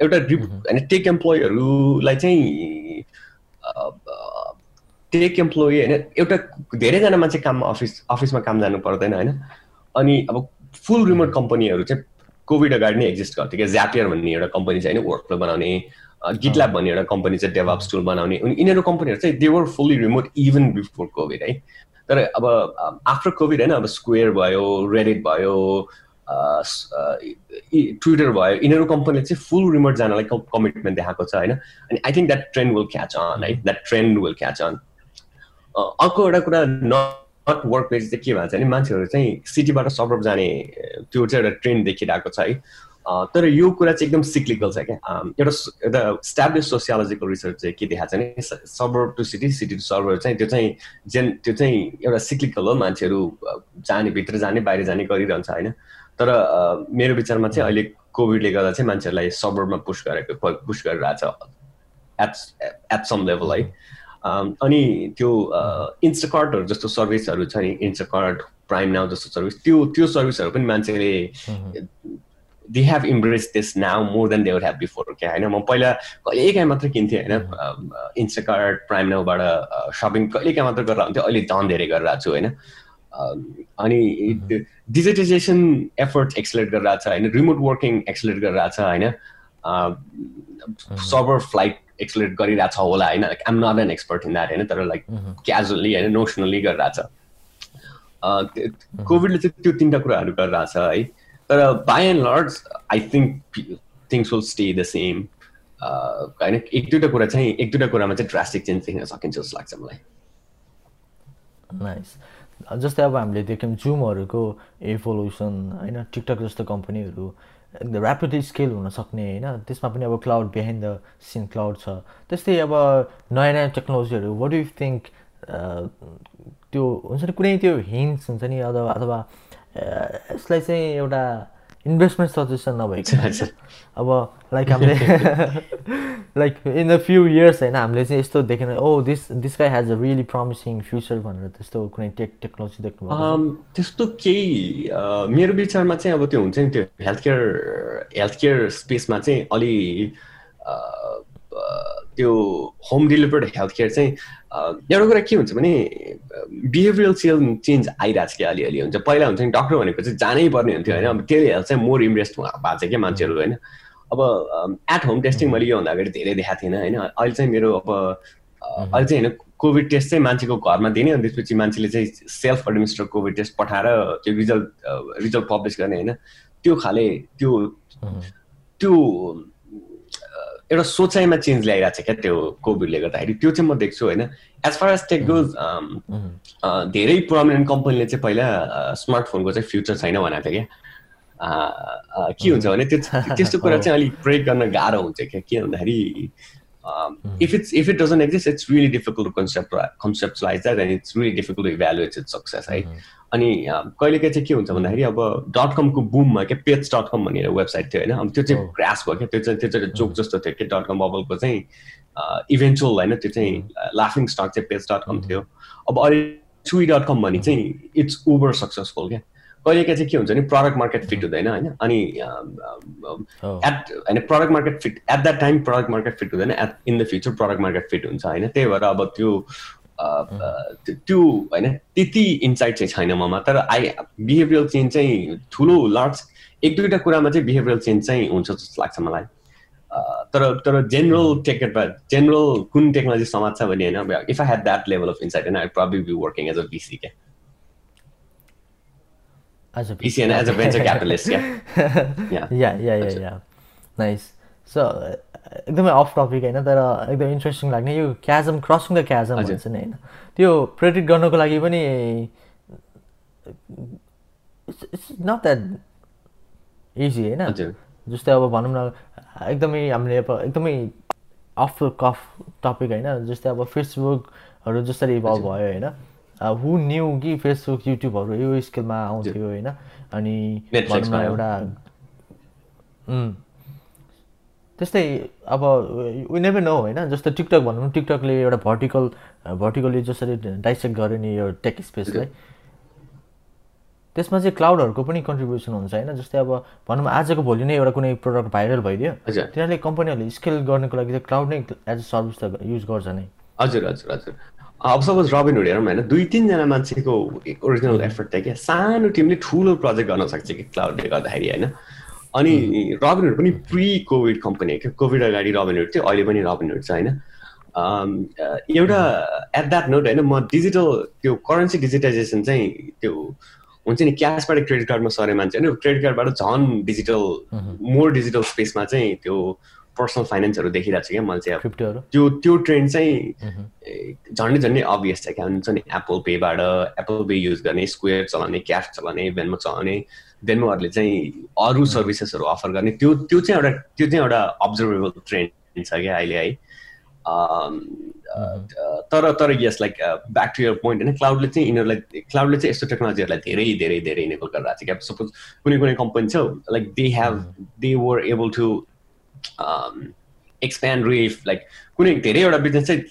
एउटा रिप होइन टेक एम्प्लोइहरूलाई चाहिँ टेक एम्प्लोइ होइन एउटा धेरैजना मान्छे काममा अफिस अफिसमा काम जानु पर्दैन होइन। अनि अब फुल रिमोट कम्पनीहरू चाहिँ कोभिड अगाडि नै एक्जिस्ट गर्थ्यो क्या। ज्यापियर भन्ने एउटा कम्पनी चाहिँ होइन वर्क बनाउने गिटल्याब भन्ने एउटा कम्पनी चाहिँ डेभअप्स टुल बनाउने। अनि यिनीहरू कम्पनीहरू चाहिँ they were fully remote even before COVID है। तर अब आफ्टर कोभिड होइन अब स्क्वेयर भयो रेडिट भयो ट्विटर भयो यिनीहरू कम्पनीले चाहिँ फुल रिमोट जानलाई कमिटमेन्ट देखाएको छ होइन? अनि I think that trend will catch on है that trend will catch on अर्को एउटा कुरा नट वर्क प्लेस चाहिँ के भन्छ भने मान्छेहरू चाहिँ सिटीबाट सबर्ब जाने त्यो चाहिँ एउटा ट्रेन्ड देखिरहेको छ है? तर यो कुरा चाहिँ एकदम सिक्लिकल छ क्या? एउटा एउटा स्ट्याब्लिस सोसियोलोजिकल रिसर्च चाहिँ के देखाएको छ भने suburb to city city to suburb चाहिँ त्यो चाहिँ जेन त्यो चाहिँ एउटा सिक्लिकल हो मान्छेहरू जाने भित्र जाने बाहिर जाने गरिरहन्छ होइन? तर मेरो विचारमा चाहिँ अहिले कोभिडले गर्दा चाहिँ मान्छेहरूलाई सबर्बमा पुस गरेको पुस गरिरहेछ एट एट सम लेभल है? अनि त्यो इन्स्टाकार्टहरू जस्तो सर्भिसहरू छ नि इन्स्टाकार्ट प्राइम नाउ जस्तो सर्भिस त्यो त्यो सर्भिसहरू पनि मान्छेले they have embrace this now more than they would have before क्या होइन म पहिला कहिलेकाहीँ मात्र किन्थेँ होइन? इन्स्टाकार्ट प्राइम नाउबाट सपिङ कहिलेकाहीँ मात्र गरेर हुन्थ्यो अहिले झन् धेरै गरिरहेको छु होइन? अनि डिजिटाइजेसन एफर्ट एक्सलेट गरिरहेको छ होइन? रिमोट वर्किङ एक्सलेट गरिरहेको छ होइन? सर्भर फ्लाइट एक्सलेट गरिरहेको छ होला होइन? Like I'm not an expert in that होइन? तर लाइक क्याजुअली होइन? नोसनली गरिरहेको छ। कोभिडले चाहिँ त्यो तिनवटा कुराहरू गरिरहेछ है? तर by and large I think things will stay the same होइन एक दुईवटा कुरा चाहिँ एक दुईवटा कुरामा चाहिँ ड्रास्टिक चेन्ज देख्न सकिन्छ जस्तो लाग्छ मलाई। नाइस जस्तै अब हामीले देख्यौँ जुमहरूको एभोल्युसन होइन टिकटक जस्तो कम्पनीहरू एकदम ऱ्यापिडली स्केल हुन सक्ने होइन। त्यसमा पनि अब cloud behind the scene cloud छ। त्यस्तै अब नयाँ नयाँ टेक्नोलोजीहरू वाट यु थिङ्क त्यो हुन्छ नि कुनै त्यो हिन्ट्स हुन्छ नि अथवा अथवा यसलाई चाहिँ एउटा इन्भेस्टमेन्ट सजेसन नभएको अब लाइक हामीले like in the few years होइन हामीले चाहिँ यस्तो देखेन ओ this this guy has a really promising future भनेर त्यस्तो कुनै टेक टेक्नोलोजी देख्नु त्यस्तो केही मेरो विचारमा चाहिँ अब त्यो हुन्छ नि त्यो हेल्थ केयर हेल्थ केयर स्पेसमा चाहिँ अलि त्यो होम डेलिभर्ड हेल्थ केयर चाहिँ एउटा कुरा के हुन्छ भने बिहेभियरल चेन्ज चेन्ज आइरहेको छ कि अलिअलि हुन्छ। पहिला हुन्छ नि डक्टर भनेको चाहिँ जानै पर्ने हुन्थ्यो होइन। अब त्यसले हेल्थ चाहिँ मोर इम्प्रेस भएको छ क्या मान्छेहरू होइन। अब एट होम टेस्टिङ मैले योभन्दा अगाडि धेरै देखाएको थिएन होइन। अहिले चाहिँ मेरो अब अहिले चाहिँ होइन कोभिड टेस्ट चाहिँ मान्छेको घरमा दिने अनि त्यसपछि मान्छेले चाहिँ सेल्फ एडमिनिस्टर कोभिड टेस्ट पठाएर त्यो रिजल्ट रिजल्ट पब्लिस गर्ने होइन। त्यो खाले त्यो त्यो एउटा सोचाइमा चेन्ज ल्याइरहेको छ क्या त्यो कोभिडले गर्दाखेरि। त्यो चाहिँ म देख्छु होइन? As far as tech goes धेरै प्रोमिनेन्ट कम्पनीले चाहिँ पहिला स्मार्टफोनको चाहिँ फ्युचर छैन भनेको थियो क्या। के हुन्छ भने त्यो [laughs] त्यस्तो कुरा चाहिँ अलिक प्रयोग गर्न गाह्रो हुन्छ क्या। के भन्दाखेरि if it's if it doesn't exist it's really difficult to concept conceptualize that and it's really difficult to evaluate it success है अनि कहिलेकाहीँ चाहिँ के हुन्छ भन्दाखेरि अब डट कमको बुममा क्या पेज डट कम भन्ने वेबसाइट थियो होइन? अब त्यो चाहिँ क्रास भयो क्या त्यो चाहिँ त्यो चाहिँ जोक जस्तो थियो कि डट कम बबलको चाहिँ इभेन्चुअल होइन? त्यो चाहिँ लाफिङ स्टक चाहिँ पेज डट कम थियो। अब अहिले चुई डट कम भने चाहिँ इट्स ओभर सक्सेसफुल क्या। कहिलेकाहीँ चाहिँ के हुन्छ भने प्रडक्ट मार्केट फिट हुँदैन होइन? अनि एट होइन product market fit at that time product market fit हुँदैन at in the future product market fit हुन्छ होइन? त्यही भएर अब त्यो त्यो होइन त्यति इन्साइट चाहिँ छैन ममा। तर आई बिहेभियरल चेन्ज चाहिँ ठुलो लार्ज एक दुईवटा कुरामा चाहिँ बिहेभियरल चेन्ज चाहिँ हुन्छ जस्तो लाग्छ मलाई। तर तर जेनरल टेक जेनरल कुन टेक्नोलोजी समाज छ भने होइन if I had that level of insight होइन I problem be working as a VC क्या as a VC and as a venture capitalist, yeah. [laughs] yeah. Yeah, yeah, yeah, yeah. Nice. So एकदमै off topic होइन तर एकदम interesting लाग्ने। यो क्याजम crossing the क्याजम भन्छ नि होइन। त्यो प्रेडिक्ट गर्नको लागि पनि इट्स नट द्याट इजी होइन। जस्तै अब भनौँ न एकदमै हामीले अब एकदमै अफ कफ टपिक होइन। जस्तै अब फेसबुकहरू जसरी इभल्भ भयो होइन। हु न्यू कि फेसबुक युट्युबहरू यो स्केलमा आउँथ्यो होइन? अनि भनौँ न एउटा त्यस्तै अब नेभर नो होइन? जस्तो टिकटक भनौँ टिकटकले एउटा भर्टिकल भर्टिकली जसरी डाइसेक्ट गर्यो नि यो टेक स्पेसलाई त्यसमा चाहिँ क्लाउडहरूको पनि कन्ट्रिब्युसन हुन्छ होइन? जस्तै अब भनौँ आजको भोलि नै एउटा कुनै प्रोडक्ट भाइरल भइदियो तिनीहरूले कम्पनीहरूले स्केल गर्नको लागि चाहिँ क्लाउड नै एज अ सर्भिस त युज गर्छ नै। हजुर हजुर हजुर। अब सपोज रबिन हुड हेरौँ होइन दुई तिनजना मान्छेको ओरिजिनल एफर्ट थियो क्या? सानो टिमले ठुलो प्रोजेक्ट गर्न सक्छ कि क्लाउडले गर्दाखेरि होइन? अनि रबिन हुड पनि प्रि कोभिड कम्पनी हो क्या कोभिड अगाडि रबिन हुड थियो अहिले पनि रबिन हुड छ होइन? एउटा एट द्याट नोट होइन म डिजिटल त्यो करेन्सी डिजिटाइजेसन चाहिँ त्यो हुन्छ नि क्यासबाट क्रेडिट कार्डमा सरे मान्छे होइन? क्रेडिट कार्डबाट झन् डिजिटल मोर डिजिटल स्पेसमा चाहिँ त्यो पर्सनल फाइनेन्सहरू देखिरहेको छु क्या मैले चाहिँ त्यो त्यो ट्रेन्ड चाहिँ झन्डै झन्डै अभियस छ क्या। हुन्छ नि एप्पल पेबाट एप्पल पे युज गर्ने स्क्वेयर चलाउने क्यास चलाउने भेनमा चलाउने भेनमोहरूले चाहिँ अरू सर्भिसेसहरू अफर गर्ने। त्यो त्यो चाहिँ एउटा त्यो चाहिँ एउटा अब्जर्भेबल ट्रेन्ड छ क्या अहिले है। तर तर yes like back to your point होइन क्लाउडले चाहिँ यिनीहरूलाई क्लाउडले चाहिँ यस्तो टेक्नोलोजीहरूलाई धेरै धेरै धेरै इनेबल गरिरहेको छ क्या। सपोज कुनै कुनै कम्पनी छ like they have they were able to expand riff like कुनै धेरैवटा बिजनेस चाहिँ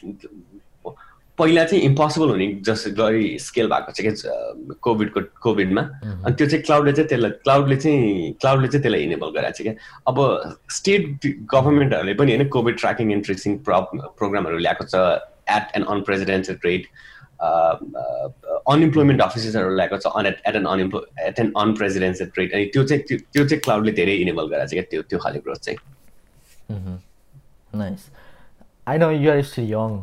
पहिला चाहिँ इम्पोसिबल हुने जस गरी स्केल भएको छ क्या कोभिडको कोभिडमा अनि त्यो चाहिँ क्लाउडले चाहिँ त्यसलाई क्लाउडले चाहिँ क्लाउडले चाहिँ त्यसलाई इनेबल गराएको छ क्या। अब स्टेट गभर्मेन्टहरूले पनि होइन कोभिड ट्र्याकिङ एन्ड ट्रेसिङ प्र प्रोग्रामहरू ल्याएको छ at an unprecedented rate unemployment अफिसर्सहरू ल्याएको छ on at at an unemploy at an unprecedented rate अनि त्यो चाहिँ त्यो चाहिँ क्लाउडले धेरै इनेबल गराएको छ क्या त्यो त्यो खाले ग्रोथ चाहिँ। Nice I know you're still young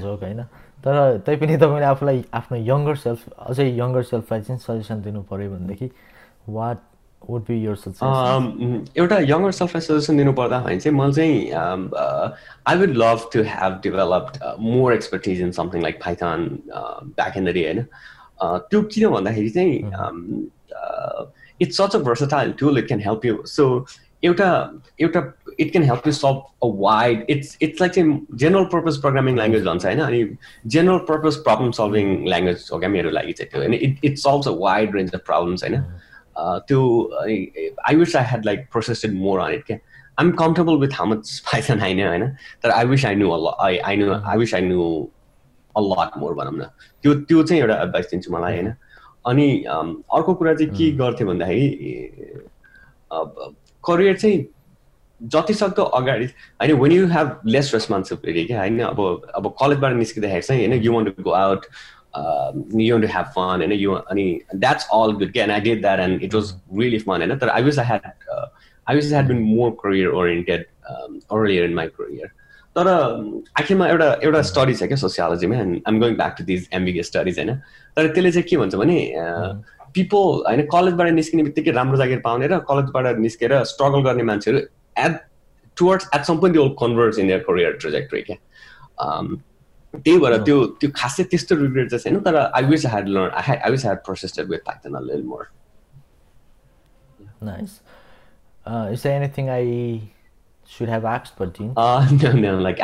joke होइन तर तैपनि तपाईँले आफूलाई आफ्नो यङ्गर सेल्फ अझै यङ्गर सेल्फलाई चाहिँ सजेसन दिनु पऱ्यो भनेदेखि वाट वुड बी यर एउटा यङ्गर सेल्फलाई सजेसन दिनु पर्दा भने चाहिँ मैले चाहिँ I would love to have developed more expertise in something like Python back in the day होइन? त्यो किन भन्दाखेरि चाहिँ it's such a versatile tool it can help you so एउटा एउटा it can help you solve a wide it's it's like चाहिँ general purpose programming language भन्छ होइन अनि general purpose problem solving language हो क्या मेरो लागि चाहिँ त्यो होइन it it solves a wide range of problems होइन त्यो I wish I had like processed more on it क्या I'm comfortable with how much Python होइन होइन तर I wish I knew I I knew I wish I knew a lot more भनौँ न त्यो त्यो चाहिँ एउटा एडभाइस दिन्छु मलाई होइन अनि अर्को कुरा चाहिँ के गर्थ्यो भन्दाखेरि करियर चाहिँ जति सक्दो अगाडि होइन when you have less responsibility क्या होइन अब अब कलेजबाट निस्किँदाखेरि चाहिँ होइन you want to go out you want to have fun होइन यु अनि द्याट्स अल गुड क्या I did that and it was really fun होइन तर I wish I had I wish had been more career oriented earlier in my career तर आखिरमा एउटा एउटा study छ क्या सोसियोलोजीमा and I'm going back to these MBK studies होइन तर त्यसले चाहिँ के भन्छ भने पिपल होइन कलेजबाट निस्किने बित्तिकै राम्रो जागिर पाउने र कलेजबाट निस्केर स्ट्रगल गर्ने मान्छेहरू एट टुवर्ड्स एट सम पनि converts in your career trajectory क्या त्यही भएर त्यो त्यो खासै त्यस्तो रिग्रेट चाहिँ छैन तर I wish had learn I I wish had processed with Python a little more Nice. Uh, is there anything I should have asked, but Dean? [laughs] no, no, like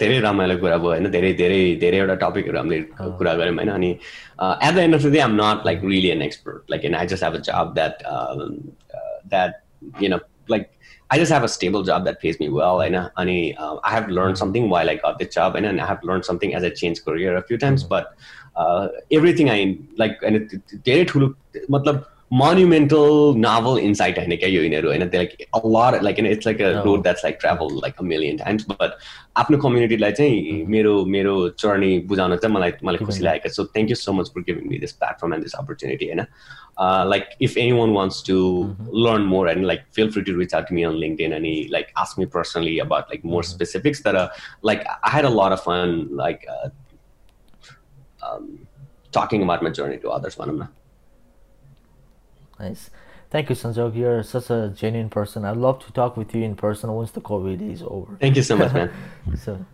धेरै रमाइलो कुरा भयो होइन धेरै धेरै धेरैवटा टपिकहरू हामीले कुरा गऱ्यौँ होइन अनि at the end of the day I'm not like really an expert like an I just have a job that that you know like I just have a stable job that pays me well, and and uh, I have learned something while I got this job, and, and I have learned something as I changed career a few times. But uh, everything I like, and it, धेरै ठुलो मतलब monumental novel insight होइन क्या यो यिनीहरू होइन like a lot like it's like a road that's like travel like a million times but आफ्नो कम्युनिटीलाई चाहिँ मेरो मेरो जर्नी बुझाउन चाहिँ मलाई मलाई खुसी लागेको so thank you so much for giving me this platform and this opportunity होइन? Like if anyone wants to learn more and like feel free to reach out me on LinkedIn अनि like ask me personally about like more specifics तर like I had a lot of fun like talking about my journey to others भनौँ न Nice. Thank you, Sanjog. You're such a genuine person. I'd love to talk with you in person once the COVID is over. Thank you so much, man. [laughs] so